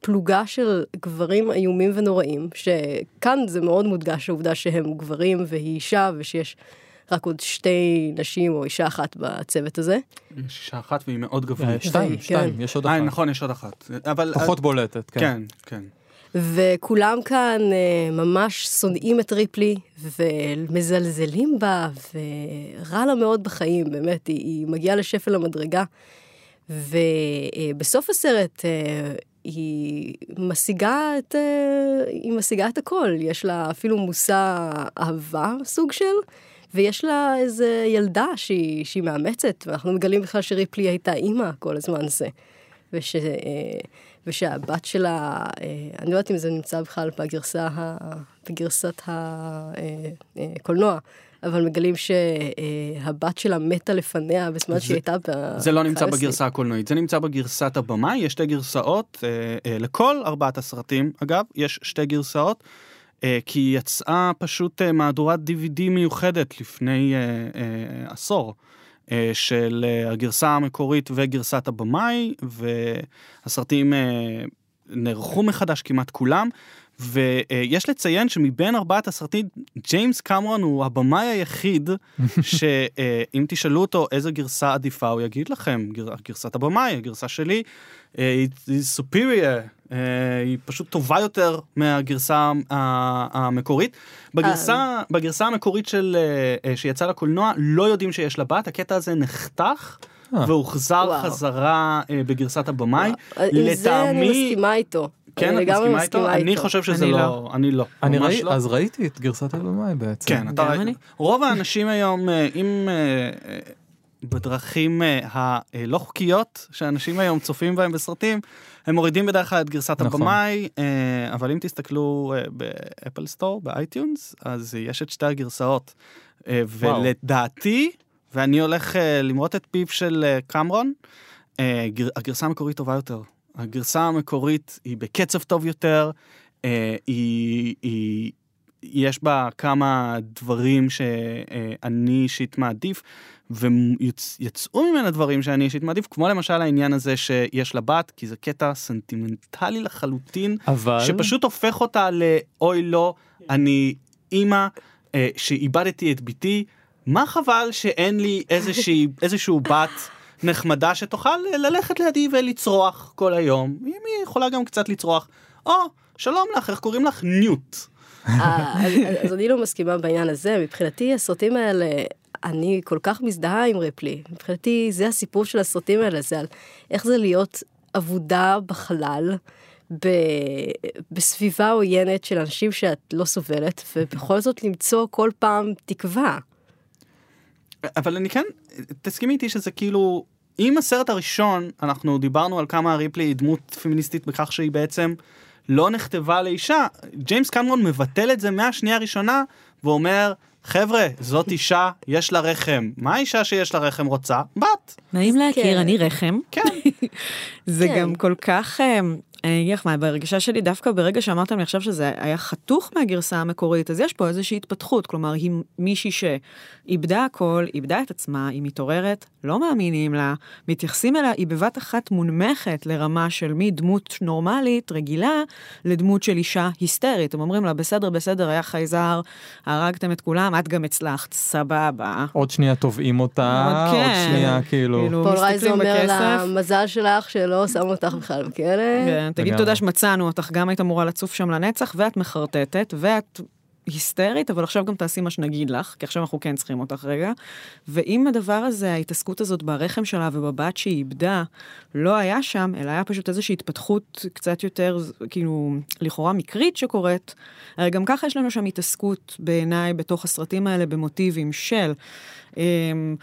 בפלוגה של גברים איומים ונוראים, שכאן זה מאוד מודגש העובדה שהם גברים והיא אישה ושיש רק עוד שתי נשים או אישה אחת בצוות הזה. יש אישה אחת והיא מאוד גברית. שתיים, שתיים, יש עוד אחת. נכון, יש עוד אחת. פחות בולטת, כן. כן, כן. וכולם כאן אה, ממש שונאים את ריפלי ומזלזלים בה, ורע לה מאוד בחיים, באמת, היא, היא מגיעה לשפל המדרגה. ובסוף הסרט אה, היא משיגה את, אה, היא משיגה את הכל, יש לה אפילו מושא אהבה, סוג של, ויש לה איזה ילדה שהיא, שהיא מאמצת, ואנחנו מגלים בכלל שריפלי הייתה אימא כל הזמן הזה. וש... ושהבת שלה, אה, אני לא יודעת אם זה נמצא בכלל בגרסה, בגרסת הקולנוע, אה, אה, אבל מגלים שהבת שלה מתה לפניה בזמן שהיא הייתה ב... זה לא נמצא בגרסה הקולנועית, זה נמצא בגרסת הבמאי, יש שתי גרסאות, לכל ארבעת הסרטים, אגב, יש שתי גרסאות. כי יצאה פשוט מהדורת DVD מיוחדת לפני עשור. אה, של אה, הגרסה המקורית וגרסת הבמאי, והסרטים אה, נערכו מחדש כמעט כולם, ויש לציין שמבין ארבעת הסרטים, ג'יימס קמרון הוא הבמאי היחיד שאם תשאלו אותו איזה גרסה עדיפה, הוא יגיד לכם, גרסת הבמאי, הגרסה שלי, היא superior, אה, היא פשוט טובה יותר מהגרסה המקורית. בגרסה, אה. בגרסה המקורית של, אה, שיצאה לקולנוע לא יודעים שיש לה בת, הקטע הזה נחתך. והוחזר חזרה בגרסת הבמאי. עם זה אני מסכימה איתו. כן, את מסכימה איתו? אני חושב שזה לא, לא, אני לא. אני ראי, לא. אז ראיתי את גרסת הבמאי בעצם. כן, אתה ראית. רוב האנשים היום, אם בדרכים הלא חוקיות שאנשים היום צופים בהם בסרטים, הם מורידים בדרך כלל את גרסת נכון. הבמאי, אה, אבל אם תסתכלו אה, ב Apple Store, ב iTunes, אז יש את שתי הגרסאות. אה, ולדעתי, ואני הולך למרות את פיו של קמרון, הגרסה המקורית טובה יותר. הגרסה המקורית היא בקצב טוב יותר, היא, היא, יש בה כמה דברים שאני אישית מעדיף. ויצאו ממנה דברים שאני אישית מעדיף, כמו למשל העניין הזה שיש לה בת, כי זה קטע סנטימנטלי לחלוטין, אבל... שפשוט הופך אותה לאוי לא, אני אימא אה, שאיבדתי את בתי, מה חבל שאין לי איזושהי, איזשהו בת נחמדה שתוכל ללכת לידי ולצרוח כל היום, אם היא יכולה גם קצת לצרוח, או, שלום לך, איך קוראים לך? ניוט. אה, אז אני לא מסכימה בעניין הזה, מבחינתי הסרטים האלה, אני כל כך מזדהה עם ריפלי. מבחינתי זה הסיפור של הסרטים האלה, זה על איך זה להיות אבודה בחלל, ב... בסביבה עוינת של אנשים שאת לא סובלת, ובכל זאת למצוא כל פעם תקווה. אבל אני כן, תסכימי איתי שזה כאילו, אם הסרט הראשון, אנחנו דיברנו על כמה ריפלי היא דמות פמיניסטית בכך שהיא בעצם לא נכתבה לאישה, ג'יימס קמרון מבטל את זה מהשנייה הראשונה, ואומר, חבר'ה, זאת אישה, יש לה רחם. מה האישה שיש לה רחם רוצה? בת. נעים להכיר, כן. אני רחם. כן. זה כן. גם כל כך, אה, אני אגיד לך מה, בהרגשה שלי, דווקא ברגע שאמרתם לי עכשיו שזה היה חתוך מהגרסה המקורית, אז יש פה איזושהי התפתחות, כלומר, היא מישהי שאיבדה הכל, איבדה את עצמה, היא מתעוררת, לא מאמינים לה, מתייחסים אליה, היא בבת אחת מונמכת לרמה של מדמות נורמלית, רגילה, לדמות של אישה היסטרית. הם אומרים לה, בסדר, בסדר, היה חייזר, הרגתם את כולם, את גם הצלחת, סבבה. עוד שנייה תובעים אותה, עוד עוד כן. שנייה כאילו... כאילו, פול רייזר אומר לה. מזל שלך שלא שמו אותך בכלל בכלא. כן, תגיד. תודה שמצאנו אותך, גם היית אמורה לצוף שם לנצח, ואת מחרטטת, ואת היסטרית, אבל עכשיו גם תעשי מה שנגיד לך, כי עכשיו אנחנו כן צריכים אותך רגע. ואם הדבר הזה, ההתעסקות הזאת ברחם שלה ובבת שהיא איבדה, לא היה שם, אלא היה פשוט איזושהי התפתחות קצת יותר, כאילו, לכאורה מקרית שקורית, הרי גם ככה יש לנו שם התעסקות בעיניי בתוך הסרטים האלה במוטיבים של... אמ,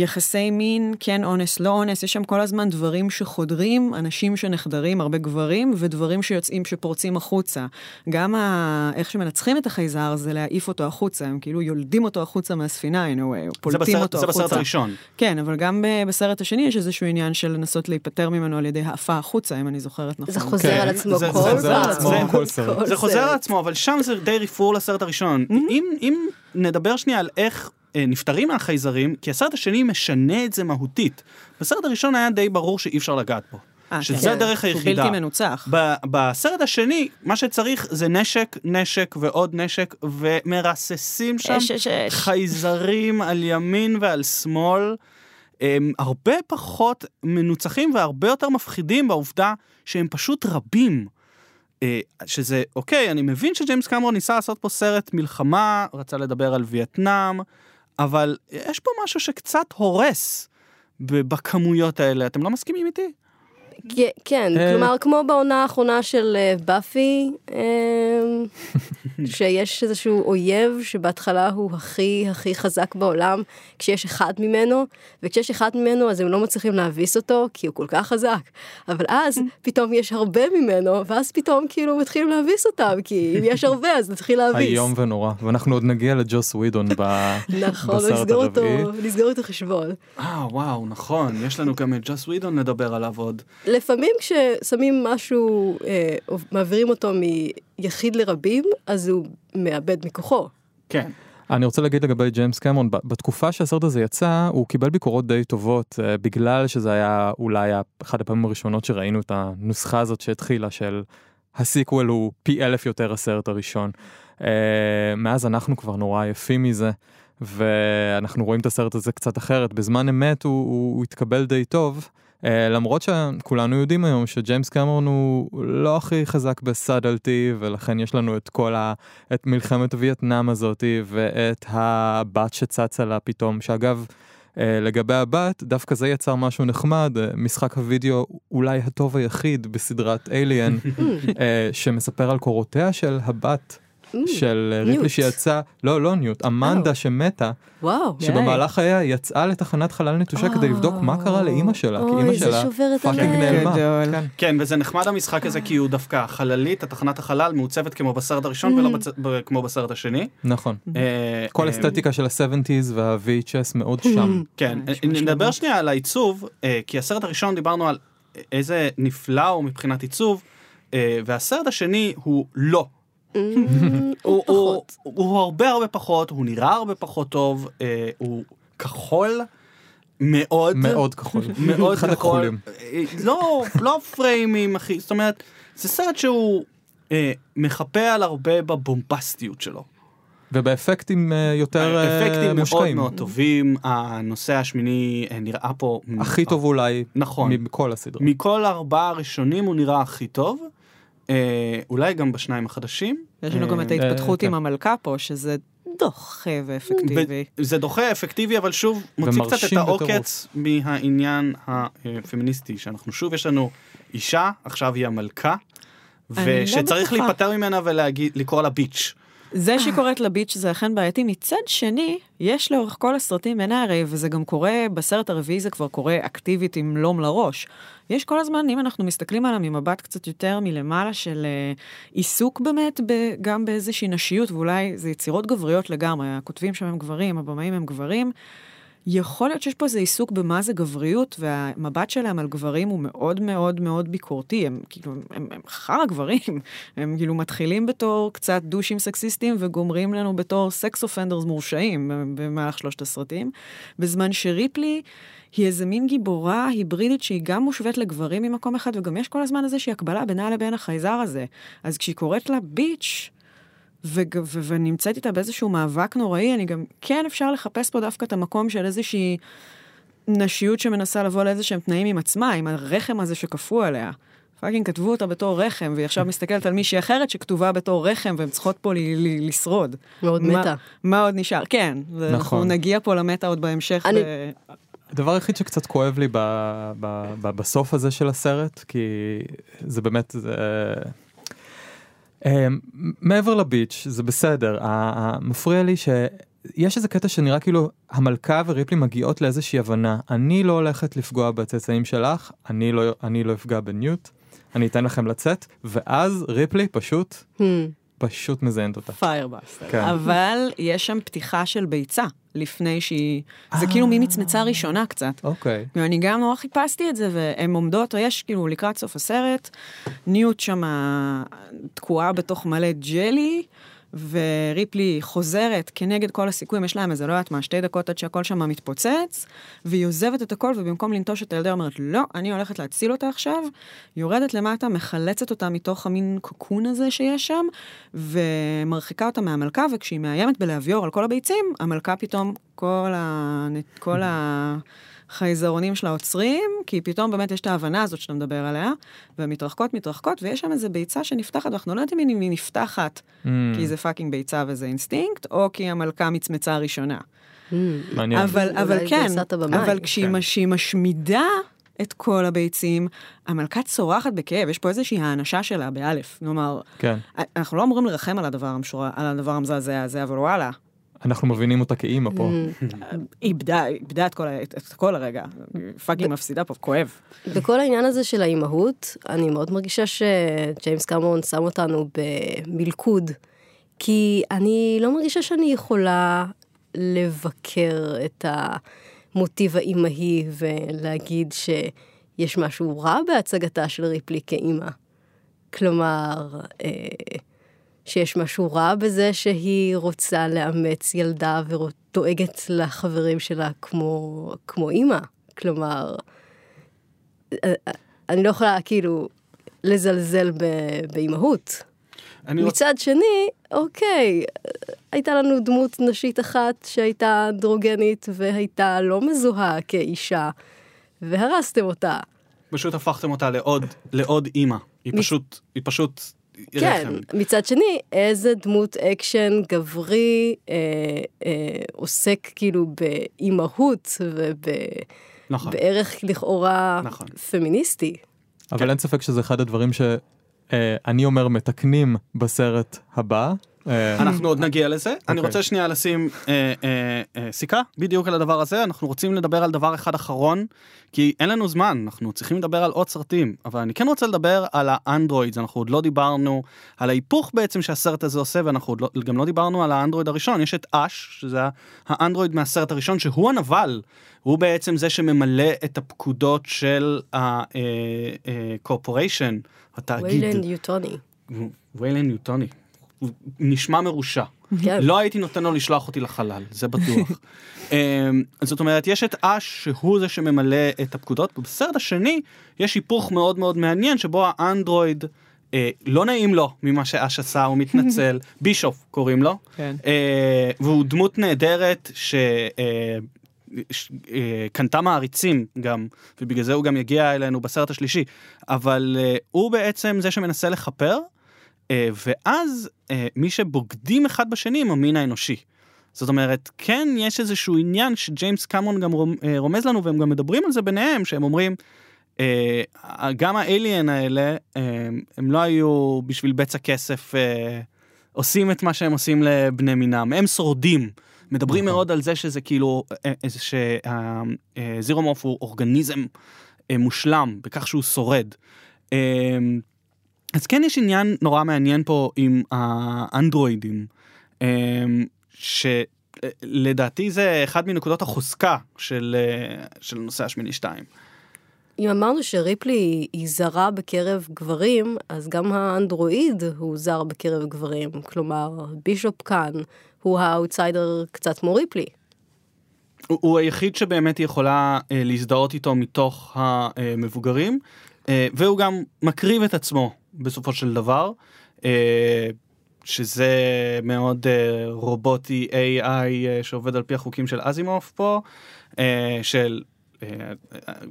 יחסי מין, כן אונס, לא אונס, יש שם כל הזמן דברים שחודרים, אנשים שנחדרים, הרבה גברים, ודברים שיוצאים, שפורצים החוצה. גם ה... איך שמנצחים את החייזר זה להעיף אותו החוצה, הם כאילו יולדים אותו החוצה מהספינה, in a way, או זה פולטים בסרט, אותו זה החוצה. בסרט הראשון. כן, אבל גם ב- בסרט השני יש איזשהו עניין של לנסות להיפטר ממנו על ידי העפה החוצה, אם אני זוכרת נכון. זה חוזר כן. על עצמו זה- כל זה- פעם. זה על עצמו כל סרט. זה חוזר על עצמו, אבל שם זה די רפרור לסרט הראשון. אם, אם נדבר שנייה על איך אה, נפטרים מהחייזרים, כי הסרט השני משנה את זה מהותית. בסרט הראשון היה די ברור שאי אפשר לגעת בו. אה, שזה כן. הדרך הוא היחידה. בלתי מנוצח. ב- בסרט השני, מה שצריך זה נשק, נשק ועוד נשק, ומרססים שם אש, אש, אש. חייזרים על ימין ועל שמאל. הם הרבה פחות מנוצחים והרבה יותר מפחידים בעובדה שהם פשוט רבים. אה, שזה, אוקיי, אני מבין שג'יימס קמרון ניסה לעשות פה סרט מלחמה, רצה לדבר על וייטנאם, אבל יש פה משהו שקצת הורס בכמויות האלה. אתם לא מסכימים איתי? כן, אה. כלומר, כמו בעונה האחרונה של אה, באפי, אה, שיש איזשהו אויב שבהתחלה הוא הכי הכי חזק בעולם, כשיש אחד ממנו, וכשיש אחד ממנו אז הם לא מצליחים להביס אותו, כי הוא כל כך חזק. אבל אז פתאום יש הרבה ממנו, ואז פתאום כאילו מתחילים להביס אותם, כי אם יש הרבה אז נתחיל להביס. איום ונורא, ואנחנו עוד נגיע לג'וס ווידון ב- נכון, בסרט הרביעי. לסגור את החשבון. אה, וואו, נכון, יש לנו גם את ג'וס ווידון לדבר עליו עוד. לפעמים כששמים משהו, אה, או מעבירים אותו מיחיד לרבים, אז הוא מאבד מכוחו. כן. אני רוצה להגיד לגבי ג'יימס קמרון, בתקופה שהסרט הזה יצא, הוא קיבל ביקורות די טובות, אה, בגלל שזה היה אולי אחת הפעמים הראשונות שראינו את הנוסחה הזאת שהתחילה, של ה sequel הוא פי אלף יותר הסרט הראשון. אה, מאז אנחנו כבר נורא עייפים מזה, ואנחנו רואים את הסרט הזה קצת אחרת. בזמן אמת הוא, הוא, הוא התקבל די טוב. Uh, למרות שכולנו יודעים היום שג'יימס קמרון הוא לא הכי חזק ב subtlety ולכן יש לנו את כל ה... את מלחמת וייטנאם הזאתי ואת הבת שצצה לה פתאום שאגב uh, לגבי הבת דווקא זה יצר משהו נחמד uh, משחק הוידאו אולי הטוב היחיד בסדרת Alien שמספר על קורותיה של הבת של אה, ריפלי. שיצא לא לא ניוט אמנדה או. שמתה וואו. שבמהלך חייה יצאה לתחנת חלל נטושה כדי לבדוק מה קרה לאימא שלה, כי אימא זה שלה fucking. נעלמה. גדול. כן. כן, וזה נחמד המשחק הזה כי הוא דווקא החללית, התחנת החלל, מעוצבת כמו בסרט הראשון ולא בצ... ב- כמו בסרט השני. נכון. אה, כל אה, אסתטיקה של ה-70's וה-VHS מאוד שם. כן, נדבר. שנייה על העיצוב, כי הסרט הראשון דיברנו על איזה נפלא הוא מבחינת עיצוב, והסרט השני הוא לא. הוא, הוא. הוא הרבה הרבה פחות, הוא נראה הרבה פחות טוב, אה, הוא כחול מאוד. מאוד כחול. מאוד אחד כחול. הכחולים. אה, לא, לא פריימים, אחי. זאת אומרת, זה סרט שהוא אה, מחפה על הרבה בבומבסטיות שלו. ובאפקטים אה, יותר אה, אפקטים מאוד מושקעים. מאוד טובים, הנושא השמיני אה, נראה פה... הכי טוב אולי נכון. מכל הסדרה. מכל הארבעה הראשונים הוא נראה הכי טוב. אה, אולי גם בשניים החדשים. יש לנו גם את אה, ההתפתחות כן. עם המלכה פה, שזה דוחה ואפקטיבי. זה דוחה אפקטיבי, אבל שוב, מוציא קצת את העוקץ מהעניין הפמיניסטי, שאנחנו שוב, יש לנו אישה, עכשיו היא המלכה, לא ושצריך בטוחה. להיפטר ממנה ולקרוא לה ביץ'. זה שהיא קוראת לביץ' זה אכן בעייתי. מצד שני, יש לאורך כל הסרטים, אין הרי, וזה גם קורה, בסרט הרביעי זה כבר קורה אקטיבית עם לום לראש. יש כל הזמן, אם אנחנו מסתכלים עליו ממבט קצת יותר מלמעלה של uh, עיסוק באמת, ב, גם באיזושהי נשיות, ואולי זה יצירות גבריות לגמרי, הכותבים שם הם גברים, הבמאים הם גברים. יכול להיות שיש פה איזה עיסוק במה זה גבריות, והמבט שלהם על גברים הוא מאוד מאוד מאוד ביקורתי. הם כאילו, הם, הם חרא גברים. הם כאילו מתחילים בתור קצת דושים סקסיסטים וגומרים לנו בתור סקס אופנדרס מורשעים במהלך שלושת הסרטים. בזמן שריפלי היא איזה מין גיבורה היברידית שהיא גם מושווית לגברים ממקום אחד, וגם יש כל הזמן איזושהי הקבלה בינה לבין החייזר הזה. אז כשהיא קוראת לה bitch, ו- ו- ונמצאת איתה באיזשהו מאבק נוראי, אני גם, כן אפשר לחפש פה דווקא את המקום של איזושהי נשיות שמנסה לבוא לאיזשהם תנאים עם עצמה, עם הרחם הזה שכפו עליה. Fucking כתבו אותה בתור רחם, והיא עכשיו מסתכלת על מישהי אחרת שכתובה בתור רחם, והן צריכות פה ל- ל- לשרוד. מאוד מה- מתה. מה עוד נשאר? כן, נכון. אנחנו. נגיע פה למטה עוד בהמשך. אני- ו- הדבר היחיד שקצת כואב לי ב, ב, ב, בסוף הזה של הסרט, כי זה באמת, זה... אה, מעבר לביץ', זה בסדר, מפריע לי שיש איזה קטע שנראה כאילו המלכה וריפלי מגיעות לאיזושהי הבנה, אני לא הולכת לפגוע בצאצאים שלך, אני לא, אני לא אפגע בניוט, אני אתן לכם לצאת, ואז ריפלי פשוט, Hmm. פשוט מזיינת אותה. Fire blaster. כן. אבל יש שם פתיחה של ביצה, לפני שהיא... זה אה. כאילו מין מצמצה ראשונה קצת. אוקיי. ואני גם נורא חיפשתי את זה, והן עומדות, או יש כאילו לקראת סוף הסרט, ניוט שמה תקועה בתוך מלא ג'לי, וריפלי חוזרת כנגד כל הסיכויים, יש להם איזה, לא יודעת מה, שתי דקות עד שהכל שם מתפוצץ, והיא עוזבת את הכל, ובמקום לנטוש את הילדה, אומרת, לא, אני הולכת להציל אותה עכשיו, יורדת למטה, מחלצת אותה מתוך המין קוקון הזה שיש שם, ומרחיקה אותה מהמלכה, וכשהיא מאיימת בלהבעיר על כל הביצים, המלכה פתאום, כל ה... כל ה... חייזרונים שלה עוצרים, כי פתאום באמת יש את ההבנה הזאת שאתה מדבר עליה, והן מתרחקות, מתרחקות, ויש שם איזה ביצה שנפתחת, ואנחנו לא יודעים אם היא נפתחת, Mm, כי זה fucking ביצה וזה אינסטינקט, או כי המלכה מצמצה ראשונה. Hmm. מעניין. אבל, אבל כן. אבל כשהיא כן. כשהיא משמידה את כל הביצים, המלכה צורחת בכאב, יש פה איזושהי האנשה שלה, באלף. כלומר, כן. אנחנו לא אמורים לרחם על הדבר, המשורה, על הדבר המזעזע הזה, אבל וואלה, אנחנו מבינים אותה כאימא פה. היא איבדה, איבדה את כל, את כל הרגע. Fucking מפסידה פה, כואב. בכל העניין הזה של האימהות, אני מאוד מרגישה שג'יימס קמרון שם אותנו במלכוד, כי אני לא מרגישה שאני יכולה לבקר את המוטיב האימהי ולהגיד שיש משהו רע בהצגתה של ריפלי כאימא. כלומר, אה, שיש משהו רע בזה שהיא רוצה לאמץ ילדה ודואגת לחברים שלה כמו, כמו אימא. כלומר, אה, אני לא יכולה כאילו לזלזל באימהות. מצד שני, אוקיי, הייתה לנו דמות נשית אחת שהייתה אנדרוגנית והייתה לא מזוהה כאישה, והרסתם אותה. פשוט הפכתם אותה לעוד, לעוד אימא. היא מ- פשוט, היא פשוט כן, רחם. מצד שני, איזה דמות אקשן גברי אה, אה, עוסק כאילו באימהות נכון. ובערך לכאורה נכון. פמיניסטי. אבל אין ספק שזה אחד הדברים שאני אומר מתקנים בסרט הבא. אה, אנחנו עוד נגיע לזה. אני אוקיי. רוצה שנייה לשים אה, אה, אה, סיכה בדיוק על הדבר הזה. אנחנו רוצים לדבר על דבר אחד אחרון, כי אין לנו זמן, אנחנו צריכים לדבר על עוד סרטים. אבל אני כן רוצה לדבר על האנדרואידס, אנחנו עוד לא דיברנו על ההיפוך בעצם שהסרט הזה עושה, ואנחנו עוד לא, גם לא דיברנו על האנדרואיד הראשון. יש את אש, שזה האנדרואיד מהסרט הראשון, שהוא הנבל. הוא בעצם זה שממלא את הפקודות של הקורפוריישן, התאגיד. ויילן יוטוני. ויילן ניוטוני. הוא נשמע מרושע. כן. לא הייתי נותן לו לשלוח אותי לחלל, זה בטוח. אמ, זאת אומרת, יש את אש שהוא זה שממלא את הפקודות, ובסרט השני יש היפוך מאוד מאוד מעניין שבו האנדרואיד אה, לא נעים לו ממה שאש עשה, הוא מתנצל, בישוף קוראים לו, כן. אה, והוא דמות נהדרת ש... אה, ש- אה, קנתה מעריצים גם, ובגלל זה הוא גם יגיע אלינו בסרט השלישי, אבל אה, הוא בעצם זה שמנסה לכפר, ואז אה, מי שבוגדים אחד בשני הם המין האנושי. זאת אומרת, כן יש איזשהו עניין שג'יימס קמרון גם אה, רומז לנו, והם גם מדברים על זה ביניהם, שהם אומרים, אה, גם האליאן האלה, אה, הם לא היו בשביל בצע כסף אה, עושים את מה שהם עושים לבני מינם, הם שורדים. מדברים נכון. מאוד על זה שזה כאילו, אה, אה, שזירומורף הוא אורגניזם אה, מושלם בכך שהוא שורד. אה, אז כן יש עניין נורא מעניין פה עם האנדרואידים, אה, שלדעתי זה אחד מנקודות החוזקה של, אה, של נושא השמיני 2. אם אמרנו שריפלי היא זרה בקרב גברים, אז גם האנדרואיד הוא זר בקרב גברים. כלומר, בישופ כאן הוא האאוטסיידר קצת כמו ריפלי. הוא, הוא היחיד שבאמת יכולה אה, להזדהות איתו מתוך המבוגרים, אה, והוא גם מקריב את עצמו בסופו של דבר, אה, שזה מאוד אה, רובוטי AI אה, שעובד על פי החוקים של אזימוף פה, של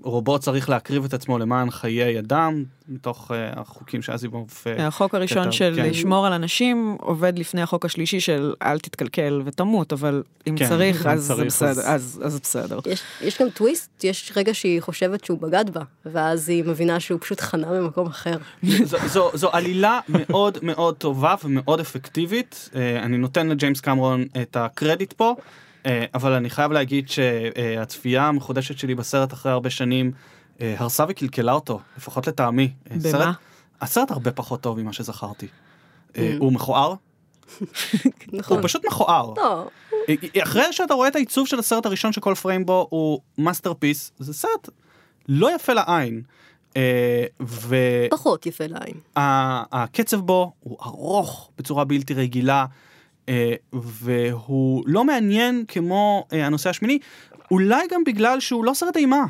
רובוט צריך להקריב את עצמו למען חיי אדם, מתוך אה, החוקים שאזימוף... אה, החוק הראשון כתב, של כן. לשמור על אנשים עובד לפני החוק השלישי של אל תתקלקל ותמות, אבל אם כן, צריך אם אז זה צריך, בסדר, אז- אז אז זה בסדר. יש, יש גם טוויסט, יש רגע שהיא חושבת שהוא בגד בה, ואז היא מבינה שהוא פשוט חנה במקום אחר. זו, זו, זו עלילה מאוד מאוד טובה ומאוד אפקטיבית. אה, אני נותן לג'יימס קמרון את הקרדיט פה, אה, אבל אני חייב להגיד שהצפייה המחודשת שלי בסרט אחרי הרבה שנים אה, הרסה וקלקלה אותו, לפחות לטעמי. אה, במה? סרט, הסרט הרבה פחות טוב ממה שזכרתי. אה. הוא מכוער, נכון. הוא פשוט מכוער. אה, אחרי שאתה רואה את העיצוב של הסרט הראשון שכל פריים בו הוא masterpiece, זה סרט לא יפה לעין. אה, ו... פחות יפה לעין. הקצב בו הוא ארוך בצורה בלתי רגילה, אה, והוא לא מעניין כמו אה, הנוסע השמיני, אולי גם בגלל שהוא לא סרט אימה.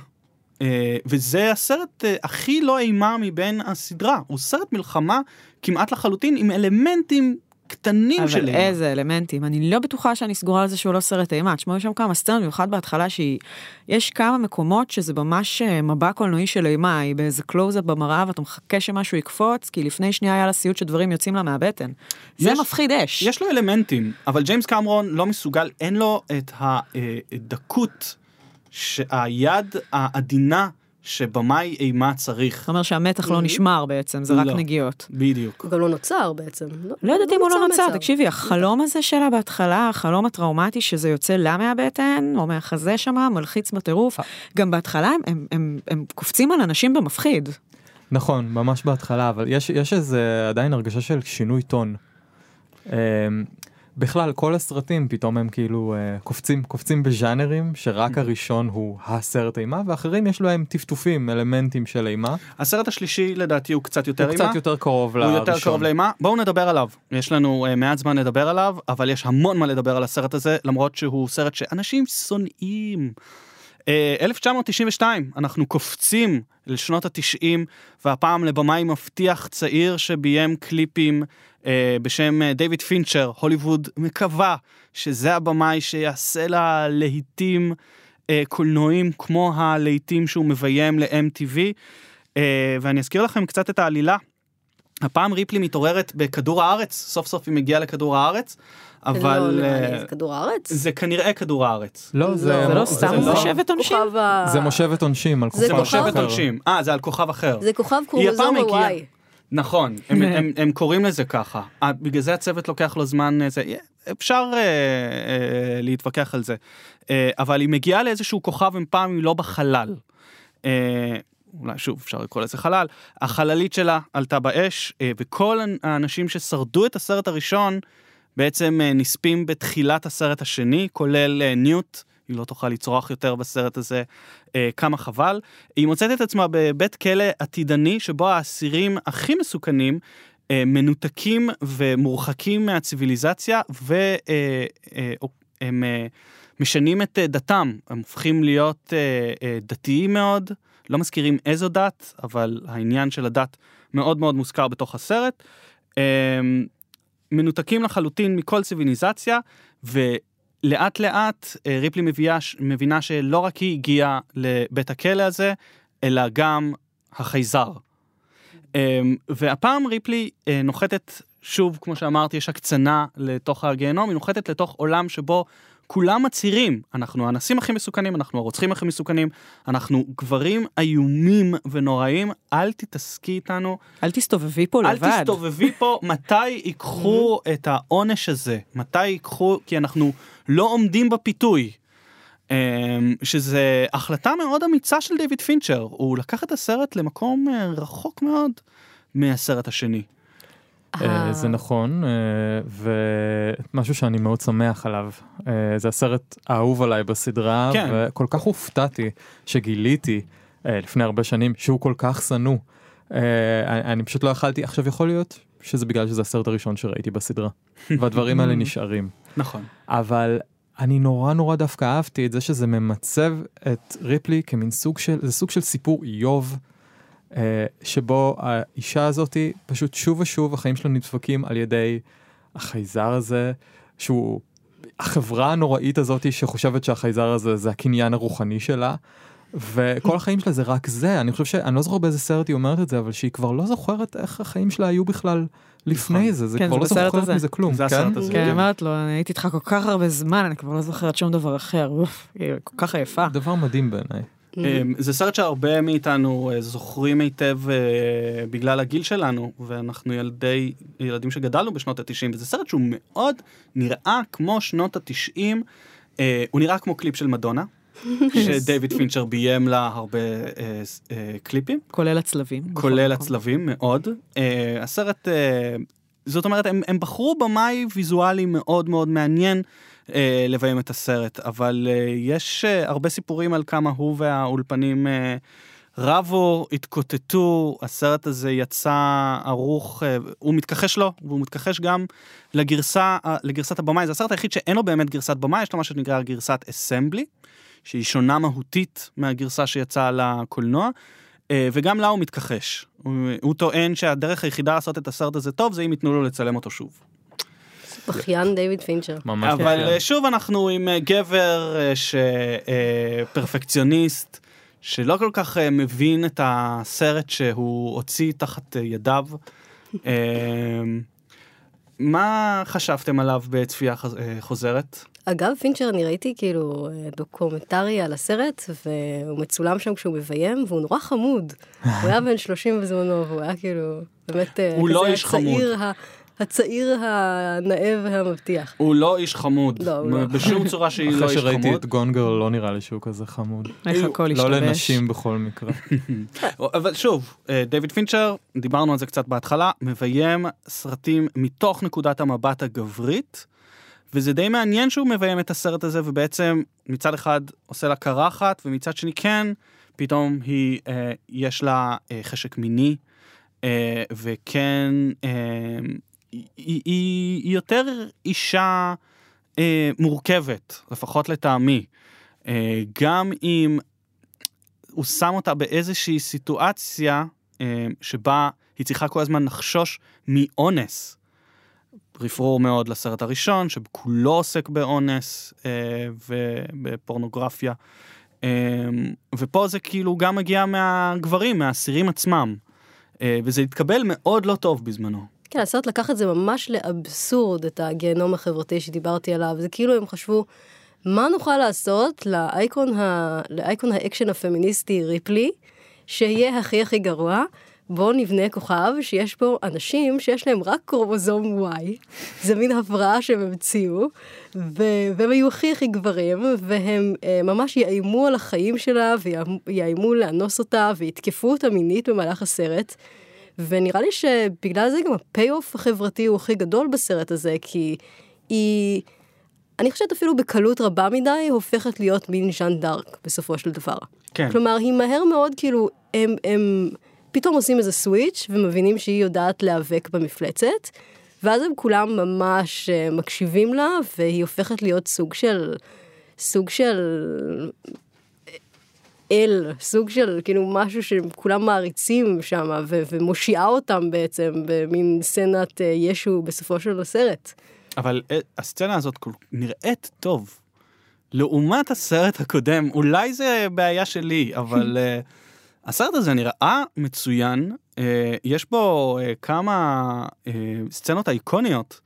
אה, וזה הסרט אה, הכי לא אימה מבין הסדרה, הוא סרט מלחמה כמעט לחלוטין עם אלמנטים קטנים של אבל אימה. איזה אלמנטים, אני לא בטוחה שאני סגורה על זה שהוא לא סרט אימה. תשמעו, יש שם כמה סצנות, במיוחד בהתחלה שהיא... יש כמה מקומות שזה ממש אה, מבע קולנועי של אימה, היא באיזה קלוזאפ במראה ואתה מחכה שמשהו יקפוץ, כי לפני שנייה היה לה סיוט שדברים יוצאים לה מהבטן. זה יש- מפחיד אש. יש לו אלמנטים, אבל ג'יימס קמרון לא מסוגל, אין לו את הדקות, היד העדינה שבמאי אימה צריך. זאת אומרת שהמתח לא נשמר בעצם, זה רק לא. נגיעות. בדיוק. הוא גם לא נוצר בעצם. לא יודעת אם הוא לא נוצר. תקשיבי, החלום הזה שלה בהתחלה, החלום הטראומטי שזה יוצא לה מהבטן, או מהחזה שמה, מלחיץ בטירוף. גם בהתחלה הם- הם- הם- הם קופצים על אנשים במפחיד. נכון, ממש בהתחלה, אבל יש, יש איזה עדיין הרגשה של שינוי טון. בכלל, כל הסרטים פתאום הם כאילו אה, קופצים, קופצים בז'אנרים, שרק הראשון הוא הסרט אימה, ואחרים יש להם טפטופים, אלמנטים של אימה. הסרט השלישי לדעתי הוא קצת יותר הוא אימה. קצת יותר קרוב הוא לראשון. יותר קרוב לאימה. בואו נדבר עליו. יש לנו uh, מעט זמן לדבר עליו, אבל יש המון מה לדבר על הסרט הזה, למרות שהוא סרט שאנשים שונאים. Uh, 1992, אנחנו קופצים לשנות התשעים, והפעם לבמאי מבטיח צעיר שביים קליפים uh, בשם uh, דיוויד פינצ'ר, הוליווד מקווה שזה הבמאי שיעשה לה להיטים uh, קולנועים כמו הלהיטים שהוא מביים ל-MTV. ואני אזכיר לכם קצת את העלילה. הפעם ריפלי מתעוררת בכדור הארץ, סוף סוף היא מגיעה לכדור הארץ, אבל לא, נראה אה, לי, זה כדור הארץ? זה כנראה כדור הארץ. לא, זה, לא, זה לא זה סתם לא- מושבת? כוכב ה- זה מושבת עונשים על זה זה קופה כוכב מושבת אחר. עונשין. אה, זה על כוכב אחר. זה כוכב קרומוזום הגיעה. הוואי. נכון, הם, הם, הם קוראים לזה ככה. אה, בגלל זה הצוות לוקח לו זמן, אה, זה, אפשר אה, אה, להתווכח על זה. אה, אבל היא מגיעה לאיזשהו כוכב, הם פעם היא לא בחלל. אה, אולי שוב אפשר לקרוא לזה חלל. החללית שלה עלתה באש, אה, וכל האנשים ששרדו את הסרט הראשון בעצם אה, נספים בתחילת הסרט השני, כולל אה, ניוט. היא לא תוכל לצרוח יותר בסרט הזה, אה, כמה חבל. היא מוצאת את עצמה בבית כלא עתידני, שבו האסירים הכי מסוכנים אה, מנותקים ומורחקים מהציוויליזציה, והם אה, משנים את אה, דתם, הם הופכים להיות אה, אה, דתיים מאוד, לא מזכירים איזו דת, אבל העניין של הדת מאוד מאוד מוזכר בתוך הסרט. אה, מנותקים לחלוטין מכל ציוויליזציה, ולאט לאט אה, ריפלי מביאה, מבינה שלא רק היא הגיעה לבית הכלא הזה, אלא גם החייזר. אמ, והפעם ריפלי אה, נוחתת, שוב, כמו שאמרתי, יש הקצנה לתוך הגיהנום, היא נוחתת לתוך עולם שבו כולם מצהירים, אנחנו האנסים הכי מסוכנים, אנחנו הרוצחים הכי מסוכנים, אנחנו גברים איומים ונוראים, אל תתעסקי איתנו, אל תסתובבי פה אל לבד. תסתובבי פה, מתי ייקחו את העונש הזה? מתי ייקחו, כי אנחנו לא עומדים בפיתוי. אמ, שזה החלטה מאוד אמיצה של דיוויד פינצ'ר, הוא לקח את הסרט למקום אה, רחוק מאוד מהסרט השני. אה, זה נכון, אה, ומשהו שאני מאוד שמח עליו. אה, זה הסרט האהוב עליי בסדרה, כן. וכל כך הופתעתי שגיליתי אה, לפני הרבה שנים שהוא כל כך שנוא. אה, אני אני פשוט לא יכלתי, עכשיו יכול להיות שזה בגלל שזה הסרט הראשון שראיתי בסדרה, והדברים האלה נשארים. נכון. אבל אני נורא נורא דווקא אהבתי את זה שזה ממצב את ריפלי כמין סוג של, זה סוג של סיפור איוב, אה, שבו האישה הזאתי פשוט שוב ושוב החיים שלה נדפקים על ידי החייזר הזה, שהוא החברה הנוראית הזאתי שחושבת שהחייזר הזה זה הקניין הרוחני שלה. וכל החיים שלה זה רק זה, אני חושב שאני לא זוכר באיזה סרט היא אומרת את זה, אבל שהיא כבר לא זוכרת איך החיים שלה היו בכלל לפני נכון. זה, זה כן, כבר לא זוכרת. מזה כלום, זה כן? הסרט הזה. כן, כן. אמרת לו, אני הייתי איתך כל כך הרבה זמן, אני כבר לא זוכרת שום דבר אחר, כל כך עייפה. דבר מדהים בעיניי. אמ, זה סרט שהרבה מאיתנו אה, זוכרים היטב אה, בגלל הגיל שלנו, ואנחנו ילדי, ילדים שגדלנו בשנות ה-90, וזה סרט שהוא מאוד נראה כמו שנות ה-90, הוא נראה כמו קליפ של מדונה, שדייוויד פינצ'ר ביים לה הרבה אה, אה, קליפים. כולל הצלבים. כולל. הצלבים מאוד. Uh, הסרט, uh, זאת אומרת, הם, הם בחרו במאי ויזואלי מאוד מאוד מעניין uh, לביים את הסרט, אבל uh, יש uh, הרבה סיפורים על כמה הוא והאולפנים uh, רבו, התקוטטו, הסרט הזה יצא ערוך, uh, הוא מתכחש לו, והוא מתכחש גם לגרסה, uh, לגרסת הבמאי, זה הסרט היחיד שאין לו באמת גרסת במאי, יש לו מה שנקרא גרסת אסמבלי. שהיא שונה מהותית מהגרסה שיצאה לקולנוע, אה, וגם לה הוא מתכחש. הוא, הוא טוען שהדרך היחידה לעשות את הסרט הזה טוב זה אם ייתנו לו לצלם אותו שוב. בכיין דיוויד פינצ'ר. ממש אבל כן. אה, שוב אנחנו עם אה, גבר שפרפקציוניסט, שלא כל כך מבין את הסרט שהוא הוציא תחת ידיו. מה חשבתם עליו בצפייה חוזרת? אגב, פינצ'ר, אני ראיתי כאילו אה, דוקומנטרי על הסרט, והוא מצולם שם כשהוא מביים, והוא נורא חמוד. הוא היה בן 30 בזמנו, והוא היה כאילו, באמת, אה, הוא לא איש חמוד. ה- הצעיר הנאה והמבטיח. הוא לא איש חמוד, לא, הוא לא. בשום צורה שהיא לא אחרי איש שראיתי חמוד. את גונגר לא נראה לי שהוא כזה חמוד. איך הכל לא השתבש. לנשים בכל מקרה. אבל שוב, אה, דיוויד פינצ'ר, דיברנו על זה קצת בהתחלה, מביים סרטים מתוך נקודת המבט הגברית, וזה די מעניין שהוא מביים את הסרט הזה, ובעצם מצד אחד עושה לה קרחת, ומצד שני כן, פתאום היא, אה, יש לה אה, חשק מיני, אה, וכן, אה, היא, היא, היא יותר אישה אה, מורכבת, לפחות לטעמי. אה, גם אם הוא שם אותה באיזושהי סיטואציה אה, שבה היא צריכה כל הזמן לחשוש מאונס. רפרור מאוד לסרט הראשון, שכולו עוסק באונס אה, ובפורנוגרפיה. אה, ופה זה כאילו גם מגיע מהגברים, מהאסירים עצמם. אה, וזה התקבל מאוד לא טוב בזמנו. כן, הסרט לקח את זה ממש לאבסורד, את הגיהנום החברתי שדיברתי עליו. זה כאילו הם חשבו, מה נוכל לעשות לאייקון, ה... לאייקון האקשן הפמיניסטי ריפלי, שיהיה הכי הכי גרוע? בואו נבנה כוכב שיש בו אנשים שיש להם רק קרומוזום Y, זה מין הברקה שהם המציאו, והם היו הכי הכי גברים, והם אה, ממש יאיימו על החיים שלה, ויאיימו לאנוס אותה, ויתקפו אותה מינית במהלך הסרט. ונראה לי שבגלל זה גם ה payoff החברתי הוא הכי גדול בסרט הזה, כי היא, אני חושבת אפילו בקלות רבה מדי, הופכת להיות מין ז'אן דארק בסופו של דבר. כן. כלומר, היא מהר מאוד, כאילו, הם, הם פתאום עושים איזה סוויץ' ומבינים שהיא יודעת להיאבק במפלצת, ואז הם כולם ממש אה, מקשיבים לה, והיא הופכת להיות סוג של, סוג של אל, סוג של כאילו משהו שכולם מעריצים שם ו- ומושיעה אותם בעצם במין סצנת אה, ישו בסופו של הסרט. אבל אה, הסצנה הזאת נראית טוב. לעומת הסרט הקודם, אולי זה בעיה שלי, אבל אה, הסרט הזה נראה מצוין. אה, יש בו אה, כמה אה, סצנות איקוניות.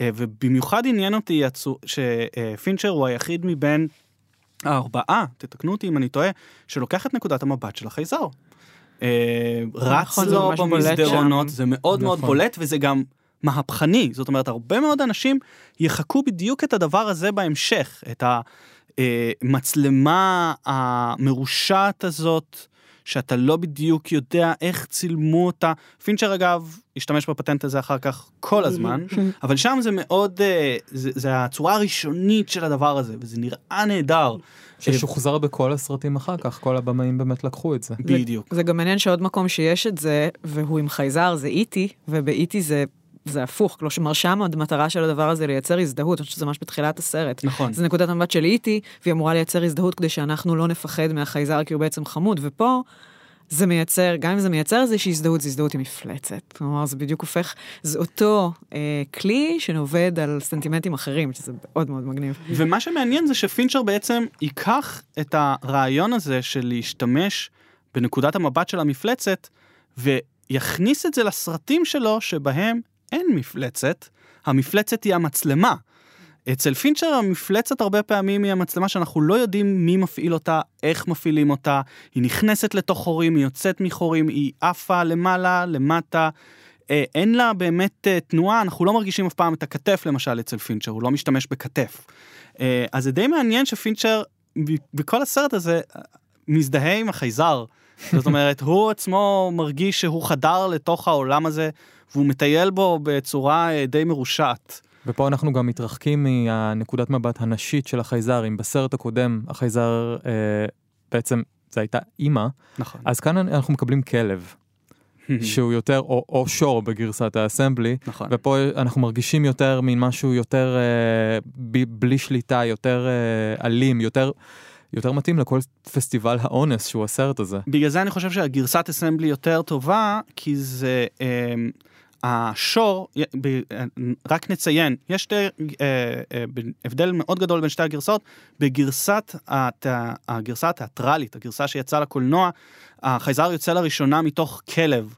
אה, ובמיוחד עניין אותי שפינצ'ר הוא היחיד מבין הארבעה, תתקנו אותי אם אני טועה, שלוקח את נקודת המבט של החייזר. רץ נכון, זה לו במסדרונות. זה מאוד מאוד נכון. בולט וזה גם מהפכני, זאת אומרת הרבה מאוד אנשים יחקו בדיוק את הדבר הזה בהמשך, את המצלמה המרושעת הזאת. שאתה לא בדיוק יודע איך צילמו אותה. פינצ'ר אגב השתמש בפטנט הזה אחר כך כל הזמן, אבל שם זה מאוד, אה, זה, זה הצורה הראשונית של הדבר הזה, וזה נראה נהדר. ששוחזר בכל הסרטים אחר כך, כל הבמאים באמת לקחו את זה. בדיוק. זה גם מעניין שעוד מקום שיש את זה, והוא עם חייזר, זה איטי, ובאיטי זה... זה הפוך, כלומר שם המטרה של הדבר הזה לייצר הזדהות, אני חושבת שזה ממש בתחילת הסרט. נכון. זה נקודת המבט של איטי, והיא אמורה לייצר הזדהות כדי שאנחנו לא נפחד מהחייזר כי הוא בעצם חמוד, ופה זה מייצר, גם אם זה מייצר איזושהי הזדהות, זה הזדהות עם מפלצת. כלומר, זה בדיוק הופך, זה אותו אה, כלי שעובד על סנטימנטים אחרים, שזה מאוד מאוד מגניב. ומה שמעניין זה שפינצ'ר בעצם ייקח את הרעיון הזה של להשתמש בנקודת המבט של המפלצת, ויכניס את זה לסרטים שלו שבהם אין מפלצת, המפלצת היא המצלמה. אצל פינצ'ר המפלצת הרבה פעמים היא המצלמה שאנחנו לא יודעים מי מפעיל אותה, איך מפעילים אותה, היא נכנסת לתוך חורים, היא יוצאת מחורים, היא עפה למעלה, למטה, אה, אין לה באמת אה, תנועה, אנחנו לא מרגישים אף פעם את הכתף למשל אצל פינצ'ר, הוא לא משתמש בכתף. אה, אז זה די מעניין שפינצ'ר בכל הסרט הזה מזדהה עם החייזר. זאת אומרת, הוא עצמו מרגיש שהוא חדר לתוך העולם הזה, והוא מטייל בו בצורה אה, די מרושעת. ופה אנחנו גם מתרחקים מהנקודת מבט הנשית של החייזר, אם בסרט הקודם החייזר אה, בעצם זה הייתה אימא, נכון. אז כאן אנחנו מקבלים כלב, שהוא יותר, או, או שור בגרסת האסמבלי, נכון. ופה אנחנו מרגישים יותר מין משהו יותר אה, ב, בלי שליטה, יותר אה, אלים, יותר, יותר מתאים לכל פסטיבל האונס שהוא הסרט הזה. בגלל זה אני חושב שהגרסת אסמבלי יותר טובה, כי זה... אה, השור, אה, רק נציין, יש שתי, אה, אה, הבדל מאוד גדול בין שתי הגרסאות. בגרסת הגרסה התיאטרלית, הגרסה שיצאה לקולנוע, החייזר יוצא לראשונה מתוך כלב.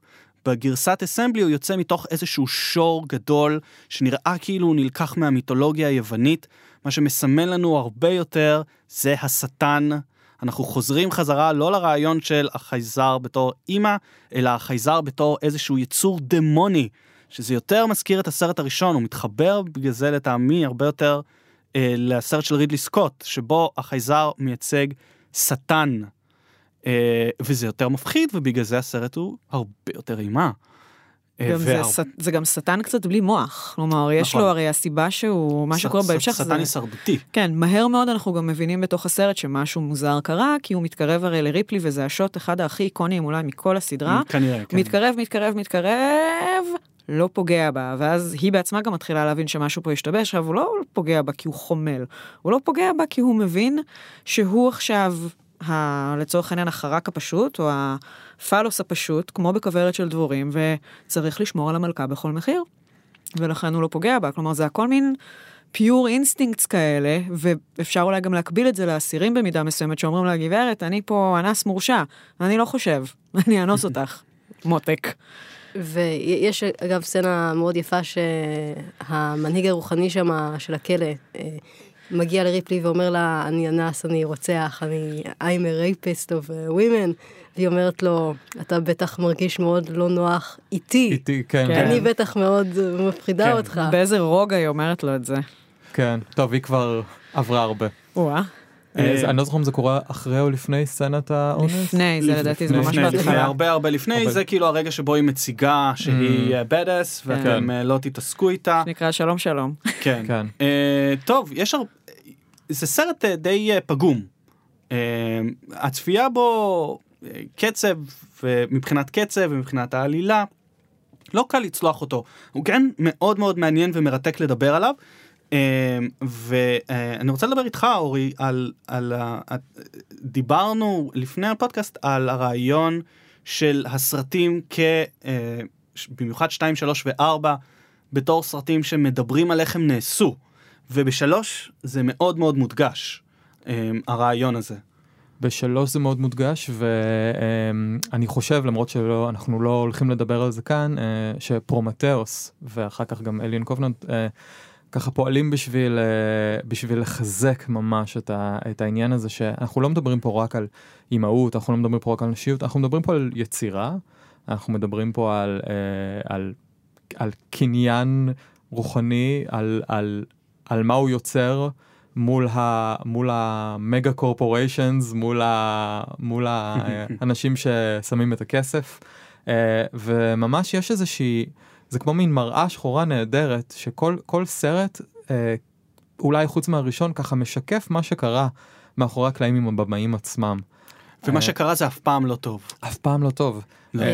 בגרסת אסמבלי הוא יוצא מתוך איזשהו שור גדול, שנראה כאילו הוא נלקח מהמיתולוגיה היוונית. מה שמסמן לנו הרבה יותר זה השטן. אנחנו חוזרים חזרה לא לרעיון של החייזר בתור אימא, אלא החייזר בתור איזשהו יצור דמוני, שזה יותר מזכיר את הסרט הראשון, הוא מתחבר בגלל זה לטעמי הרבה יותר אה, לסרט של רידלי סקוט, שבו החייזר מייצג שטן. אה, וזה יותר מפחיד, ובגלל זה הסרט הוא הרבה יותר אימה. אה, גם זה, והר- ס- זה גם שטן קצת בלי מוח, כלומר, יש נכון. לו הרי הסיבה שהוא, מה ש- שקורה ש- בהמשך שטן זה... הישרדותי. כן, מהר מאוד אנחנו גם מבינים בתוך הסרט שמשהו מוזר קרה, כי הוא מתקרב הרי לריפלי, וזה השוט אחד הכי איקוניים אולי מכל הסדרה. כנראה, כן. מתקרב, מתקרב, מתקרב, לא פוגע בה, ואז היא בעצמה גם מתחילה להבין שמשהו פה השתבש, עכשיו הוא לא פוגע בה כי הוא חומל, הוא לא פוגע בה כי הוא מבין שהוא עכשיו, ה... לצורך העניין, החרק הפשוט, או הפועל הפשוט, כמו בכוורת של דבורים, וצריך לשמור על המלכה בכל מחיר. ולכן הוא לא פוגע בה, כלומר זה הכל מין pure instincts כאלה, ואפשר אולי גם להקביל את זה לאסירים במידה מסוימת, שאומרים לה, גברת, אני פה אנס מורשע, אני לא חושב, אני אאנוס אותך, מותק. ויש אגב סצנה מאוד יפה שהמנהיג הרוחני שם של הכלא אה, מגיע לריפלי ואומר לה, אני אנס, אני רוצח, אני I'm a rapist of women, והיא אומרת לו, אתה בטח מרגיש מאוד לא נוח איתי, איתי, כן, כן. כן, אני בטח מאוד מפחידה כן. אותך. באיזה רוגע היא אומרת לו את זה. כן. טוב, היא כבר עברה הרבה. וואה. אה, אני לא זוכר אם זה קורה אחרי או לפני סצנת האונס. לפני, זה לדעתי זה ממש בהתחלה. הרבה הרבה לפני, הרבה. זה כאילו הרגע שבו היא מציגה שהיא בדאס, ואתם כן. אה, לא תתעסקו איתה. נקרא שלום שלום. כן. כן. אה, טוב, יש הר... זה סרט אה, די אה, פגום. אה, הצפייה בו, אה, קצב, מבחינת קצב ומבחינת העלילה, לא קל לצלוח אותו. הוא כן מאוד מאוד מעניין ומרתק לדבר עליו. אה, ואני רוצה לדבר איתך, אורי, על, על ה... דיברנו לפני הפודקאסט על הרעיון של הסרטים כ... אה, במיוחד 2, 3 ו-4, בתור סרטים שמדברים על איך הם נעשו. ובשלוש זה מאוד מאוד מודגש, אה, הרעיון הזה. בשלוש זה מאוד מודגש, ואני חושב, למרות שלא, אנחנו לא הולכים לדבר על זה כאן, אה, שפרומטאוס, ואחר כך גם אליאן קובננט, אה, ככה פועלים בשביל, אה, בשביל לחזק ממש את, ה, את העניין הזה, שאנחנו לא מדברים פה רק על אימהות, אנחנו לא מדברים פה רק על נשיות, אנחנו מדברים פה על יצירה, אנחנו מדברים פה על, על, על קניין רוחני, על, על, על מה הוא יוצר. מול, ה, מול המגה קורפוריישנס, מול, ה, מול האנשים ששמים את הכסף, אה, וממש יש איזושהי, זה כמו מין מראה שחורה נהדרת, שכל סרט, אה, אולי חוץ מהראשון, ככה משקף מה שקרה מאחורי הקלעים עם הבמאים עצמם. ומה אה, שקרה זה אף פעם לא טוב. אף פעם לא טוב. לא.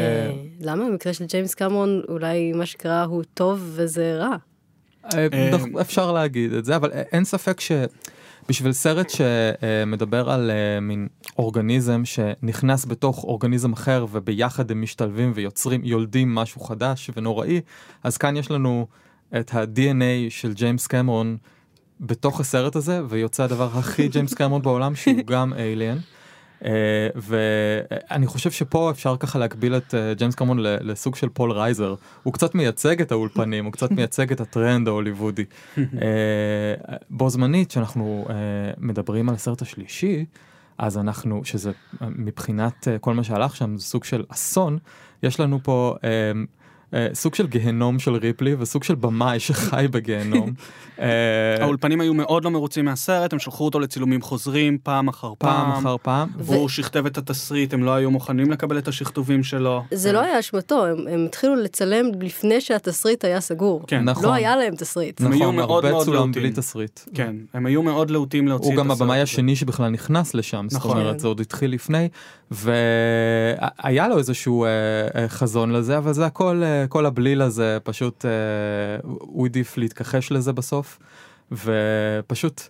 למה במקרה של ג'יימס קמרון אולי מה שקרה הוא טוב וזה רע? אה, אה, אפשר להגיד את זה, אבל אין ספק שבשביל סרט שמדבר על אה, מין אורגניזם שנכנס בתוך אורגניזם אחר וביחד הם משתלבים ויוצרים, יולדים משהו חדש ונוראי, אז כאן יש לנו את ה-DNA של ג'יימס קמרון בתוך הסרט הזה, ויוצא הדבר הכי ג'יימס קמרון בעולם שהוא גם Alien. אה, ואני חושב שפה אפשר ככה להקביל את אה, ג'יימס קמרון לסוג של פול רייזר הוא קצת מייצג את האולפנים הוא קצת מייצג את הטרנד ההוליוודי. אה, בו זמנית שאנחנו מדברים על הסרט השלישי אז אנחנו שזה מבחינת כל מה שהלך שם זה סוג של אסון יש לנו פה סוג של גיהנום של ריפלי וסוג של במאי שחי בגיהנום. אה, האולפנים היו מאוד לא מרוצים מהסרט, הם שלחו אותו לצילומים חוזרים פעם אחר פעם. פעם אחר פעם. והוא שכתב את התסריט, הם לא היו מוכנים לקבל את השכתובים שלו. זה לא היה אשמתו, הם התחילו לצלם לפני שהתסריט היה סגור. כן, נכון. לא היה להם תסריט. נכון, הרבה צולם בלי תסריט. כן, הם היו מאוד להוטים להוציא את הסרט. הוא גם הבמאי השני שבכלל נכנס לשם, זאת נכון. אומרת, זה עוד התחיל לפני, והיה לו איזשהו אה, חזון לזה, אבל זה הכל... כל הבליל הזה פשוט אה, הוא העדיף להתכחש לזה בסוף ופשוט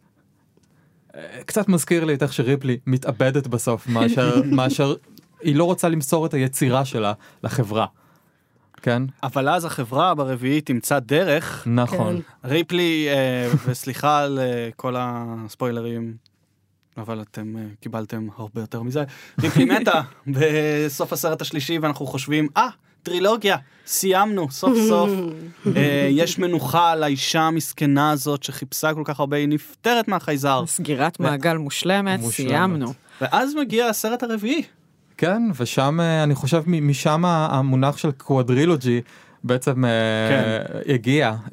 אה, קצת מזכיר לי את איך שריפלי מתאבדת בסוף מאשר מאשר היא לא רוצה למסור את היצירה שלה לחברה. כן. אבל אז החברה ברביעית תמצא דרך. נכון. כן. ריפלי, אה, וסליחה על אה, כל הספוילרים, אבל אתם uh, קיבלתם הרבה יותר מזה. ריפלי מתה בסוף הסרט השלישי ואנחנו חושבים, אה, ah, טרילוגיה, סיימנו, סוף סוף. uh, יש מנוחה על האישה המסכנה הזאת שחיפשה כל כך הרבה, היא נפטרת מהחייזר. סגירת ו... מעגל מושלמת, מושלמת, סיימנו. ואז מגיע הסרט הרביעי. כן, ושם uh, אני חושב משם המונח של קוואדרילוגי. בעצם אה, כן. uh, הגיע. Uh,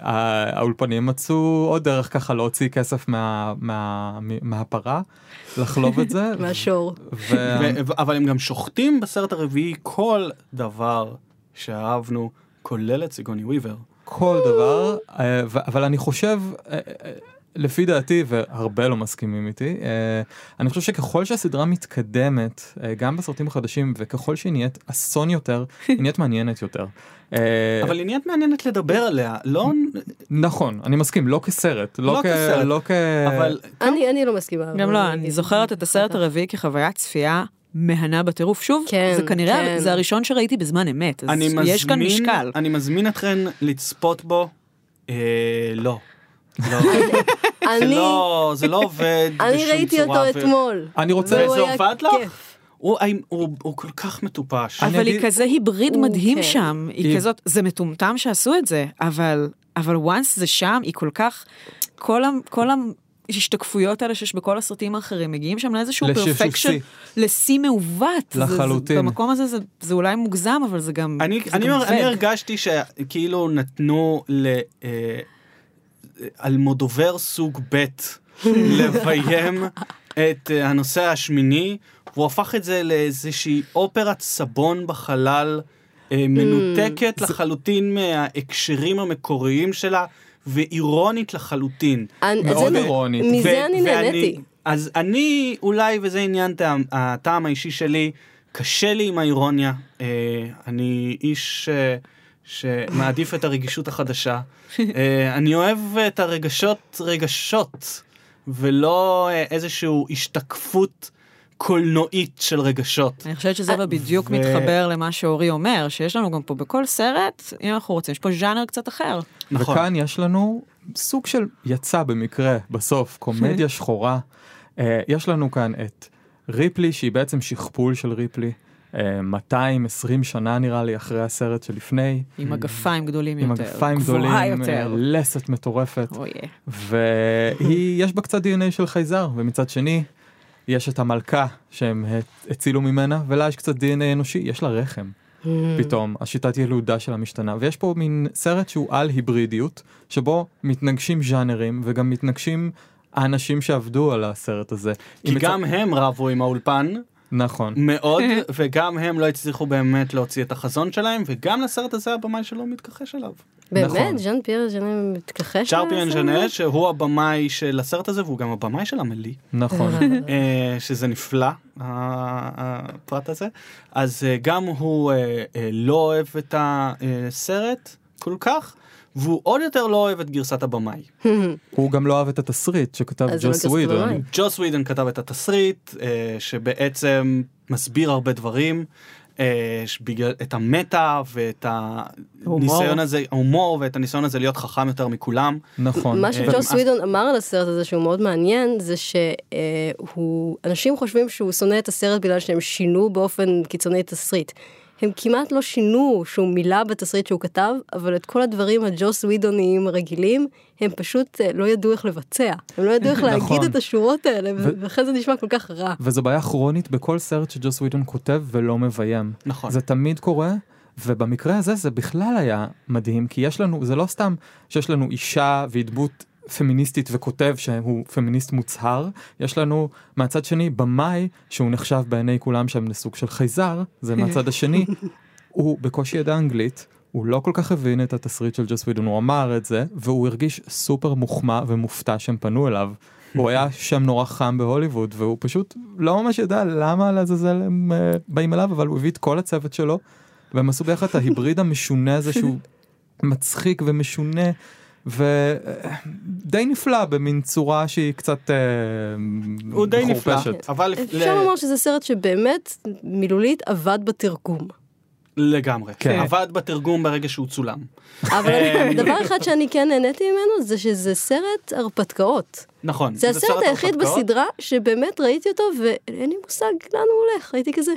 האולפנים מצאו עוד דרך ככה להוציא כסף מה, מה, מהפרה, לחלוב את זה. מהשור. ו... אבל הם גם שוחטים בסרט הרביעי כל דבר שאהבנו, כולל את סיגוני וויבר. כל דבר, uh, אבל אני חושב... לפי דעתי, והרבה לא מסכימים איתי, אה, אני חושב שככל שהסדרה מתקדמת, אה, גם בסרטים החדשים, וככל שהיא נהיית אסון יותר, היא נהיית מעניינת יותר. אה, אבל היא נהיית מעניינת לדבר עליה, לא... נכון, אני מסכים, לא כסרט. לא, לא כסרט. לא כ... אבל... אני, אני לא מסכימה. גם לא, אני זוכרת את הסרט הרביעי כחוויית צפייה מהנה בטירוף. שוב, כן, זה כנראה, כן. זה הראשון שראיתי בזמן אמת, אז יש מזמין, כאן משקל. אני מזמין אתכן לצפות בו. אה, לא. לא. זה לא, זה לא עובד בשום צורה. אני ראיתי אותו אתמול. אני רוצה... זה עובד לך? הוא, הוא, הוא כל כך מטופש. אבל היא כזה היבריד מדהים כן. שם, היא כזאת, זה מטומטם שעשו את זה, אבל, אבל once זה שם, היא כל כך, כל, ההשתקפויות האלה שיש בכל הסרטים האחרים, מגיעים שם לאיזשהו פרפקשן, לשיא מעוות. לחלוטין. זה, במקום הזה זה, זה אולי מוגזם, אבל זה גם, אני, זה אני, גם אני הרגשתי שכאילו נתנו ל... אה, אלמודובר סוג ב' לביים את אה, הנושא השמיני, הוא הפך את זה לאיזושהי אופרת סבון בחלל, אה, מנותקת mm. לחלוטין מההקשרים המקוריים שלה, ואירונית לחלוטין. מאוד אירונית. מזה אני נהניתי. אז אני, אולי, וזה עניין הטעם האישי שלי, קשה לי עם האירוניה. אה, אני איש... שמעדיף את הרגישות החדשה. אה, אני אוהב את הרגשות רגשות, ולא אה, איזושהי השתקפות קולנועית של רגשות. אני חושבת שזה אה, בדיוק מתחבר למה שאורי אומר, שיש לנו גם פה בכל סרט, אם אנחנו רוצים, יש פה ז'אנר קצת אחר. נכון. וכאן יש לנו סוג של יצא במקרה בסוף, קומדיה שחורה. יש לנו כאן את ריפלי שהיא בעצם שכפול של ריפלי. אה, 220 שנה נראה לי אחרי הסרט שלפני, עם מגפיים גדולים עם יותר. מגפיים גבוהה גדולים, אה, יותר. לסת מטורפת, אוי, והיא, יש בה קצת DNA של חייזר, ומצד שני, יש את המלכה שהם הצילו ממנה, ולה יש קצת DNA אנושי, יש לה רחם. פתאום השיטת ילודה שלה משתנה ויש פה מין סרט שהוא על היברידיות שבו מתנגשים ז'אנרים וגם מתנגשים האנשים שעבדו על הסרט הזה. כי גם מצ- הם רבו עם האולפן נכון מאוד, וגם הם לא הצליחו באמת להוציא את החזון שלהם, וגם לסרט הזה הבמאי שלו מתכחש אליו. באמת, נכון. ז'אן פייר ז'אן מתכחש? צ'רפיאן לסרט? ז'נה, שהוא הבמאי של הסרט הזה, והוא גם הבמאי של עמלי, נכון אה, שזה נפלא, הפרט הזה. אז אה, גם הוא אה, אה, לא אוהב את הסרט כל כך, והוא עוד יותר לא אוהב את גרסת הבמאי. הוא גם לא אהב את התסריט שכתב לא ג'וס. הבמאי. ג'וס ווידן כתב את התסריט, אה, שבעצם מסביר הרבה דברים. אה, את המטה ואת הניסיון הזה, ההומור ואת הניסיון הזה להיות חכם יותר מכולם. נכון. מה אה, שג'וס אה, ווידון אמר על הסרט הזה שהוא מאוד מעניין זה שהוא אנשים חושבים שהוא שונא את הסרט בגלל שהם שינו באופן קיצוני תסריט. הם כמעט לא שינו שום מילה בתסריט שהוא כתב אבל את כל הדברים הג'וס ווידוניים הרגילים הם פשוט אה, לא ידעו איך לבצע הם לא ידעו איך להגיד נכון. את השורות האלה ו- ולכן זה נשמע כל כך רע. וזו בעיה כרונית בכל סרט שג'וס ווידון כותב ולא מביים. נכון. זה תמיד קורה. ובמקרה הזה זה בכלל היה מדהים כי יש לנו זה לא סתם שיש לנו אישה והיא דמות פמיניסטית וכותב שהוא פמיניסט מוצהר יש לנו מהצד שני במאי שהוא נחשב בעיני כולם שם לסוג של חייזר זה מהצד השני הוא בקושי ידע אנגלית. הוא לא כל כך הבין את התסריט של ג'וס ווידון, הוא אמר את זה, והוא הרגיש סופר מוחמא ומופתע שהם פנו אליו. הוא היה שם נורא חם בהוליווד, והוא פשוט לא ממש ידע למה לעזאזל הם אה, באים אליו, אבל הוא הביא את כל הצוות שלו, והם עשו ביחד את ההיבריד המשונה הזה שהוא מצחיק ומשונה. ודי נפלא במין צורה שהיא קצת אה, הוא די נפלא. אבל אפשר לומר שזה סרט שבאמת מילולית עבד בתרגום. לגמרי. כן. עבד בתרגום ברגע שהוא צולם. אבל דבר אחד שאני כן נהניתי ממנו זה שזה סרט הרפתקאות. נכון. זה הסרט סרט היחיד הרפתקאות. בסדרה שבאמת ראיתי אותו ואין לי מושג לאן הוא הולך, הייתי כזה,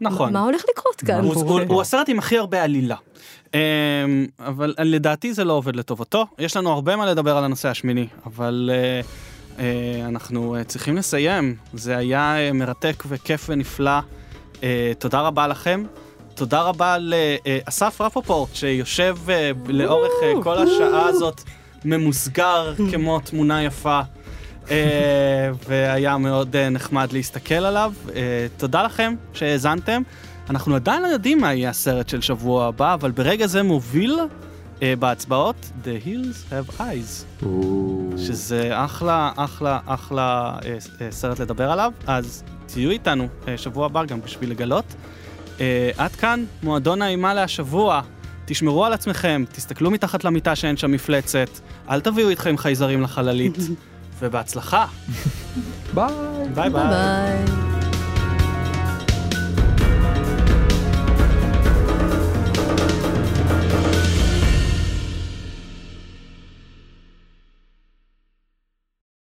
נכון. מה הולך לקרות כאן? הוא, הוא, הוא הסרט עם הכי הרבה עלילה. אמ, אבל לדעתי זה לא עובד לטובתו. יש לנו הרבה מה לדבר על הנושא השמיני, אבל אה, אה, אנחנו אה, צריכים לסיים. זה היה אה, מרתק וכיף ונפלא. אה, תודה רבה לכם. תודה רבה לאסף רפופורט שיושב אה, לאורך אה, כל השעה הזאת ממוסגר כמו תמונה יפה. אה, והיה מאוד אה, נחמד להסתכל עליו. אה, תודה לכם שהאזנתם. אנחנו עדיין לא יודעים מה יהיה הסרט של שבוע הבא, אבל ברגע זה מוביל אה, בהצבעות The Hills Have Eyes, שזה אחלה, אחלה, אחלה אה, אה, סרט לדבר עליו, אז תהיו איתנו אה, שבוע הבא גם בשביל לגלות. אה, עד כאן מועדון האימה להשבוע. תשמרו על עצמכם, תסתכלו מתחת למיטה שאין שם מפלצת, אל תביאו איתכם חייזרים לחללית, ובהצלחה. ביי. ביי ביי. ביי.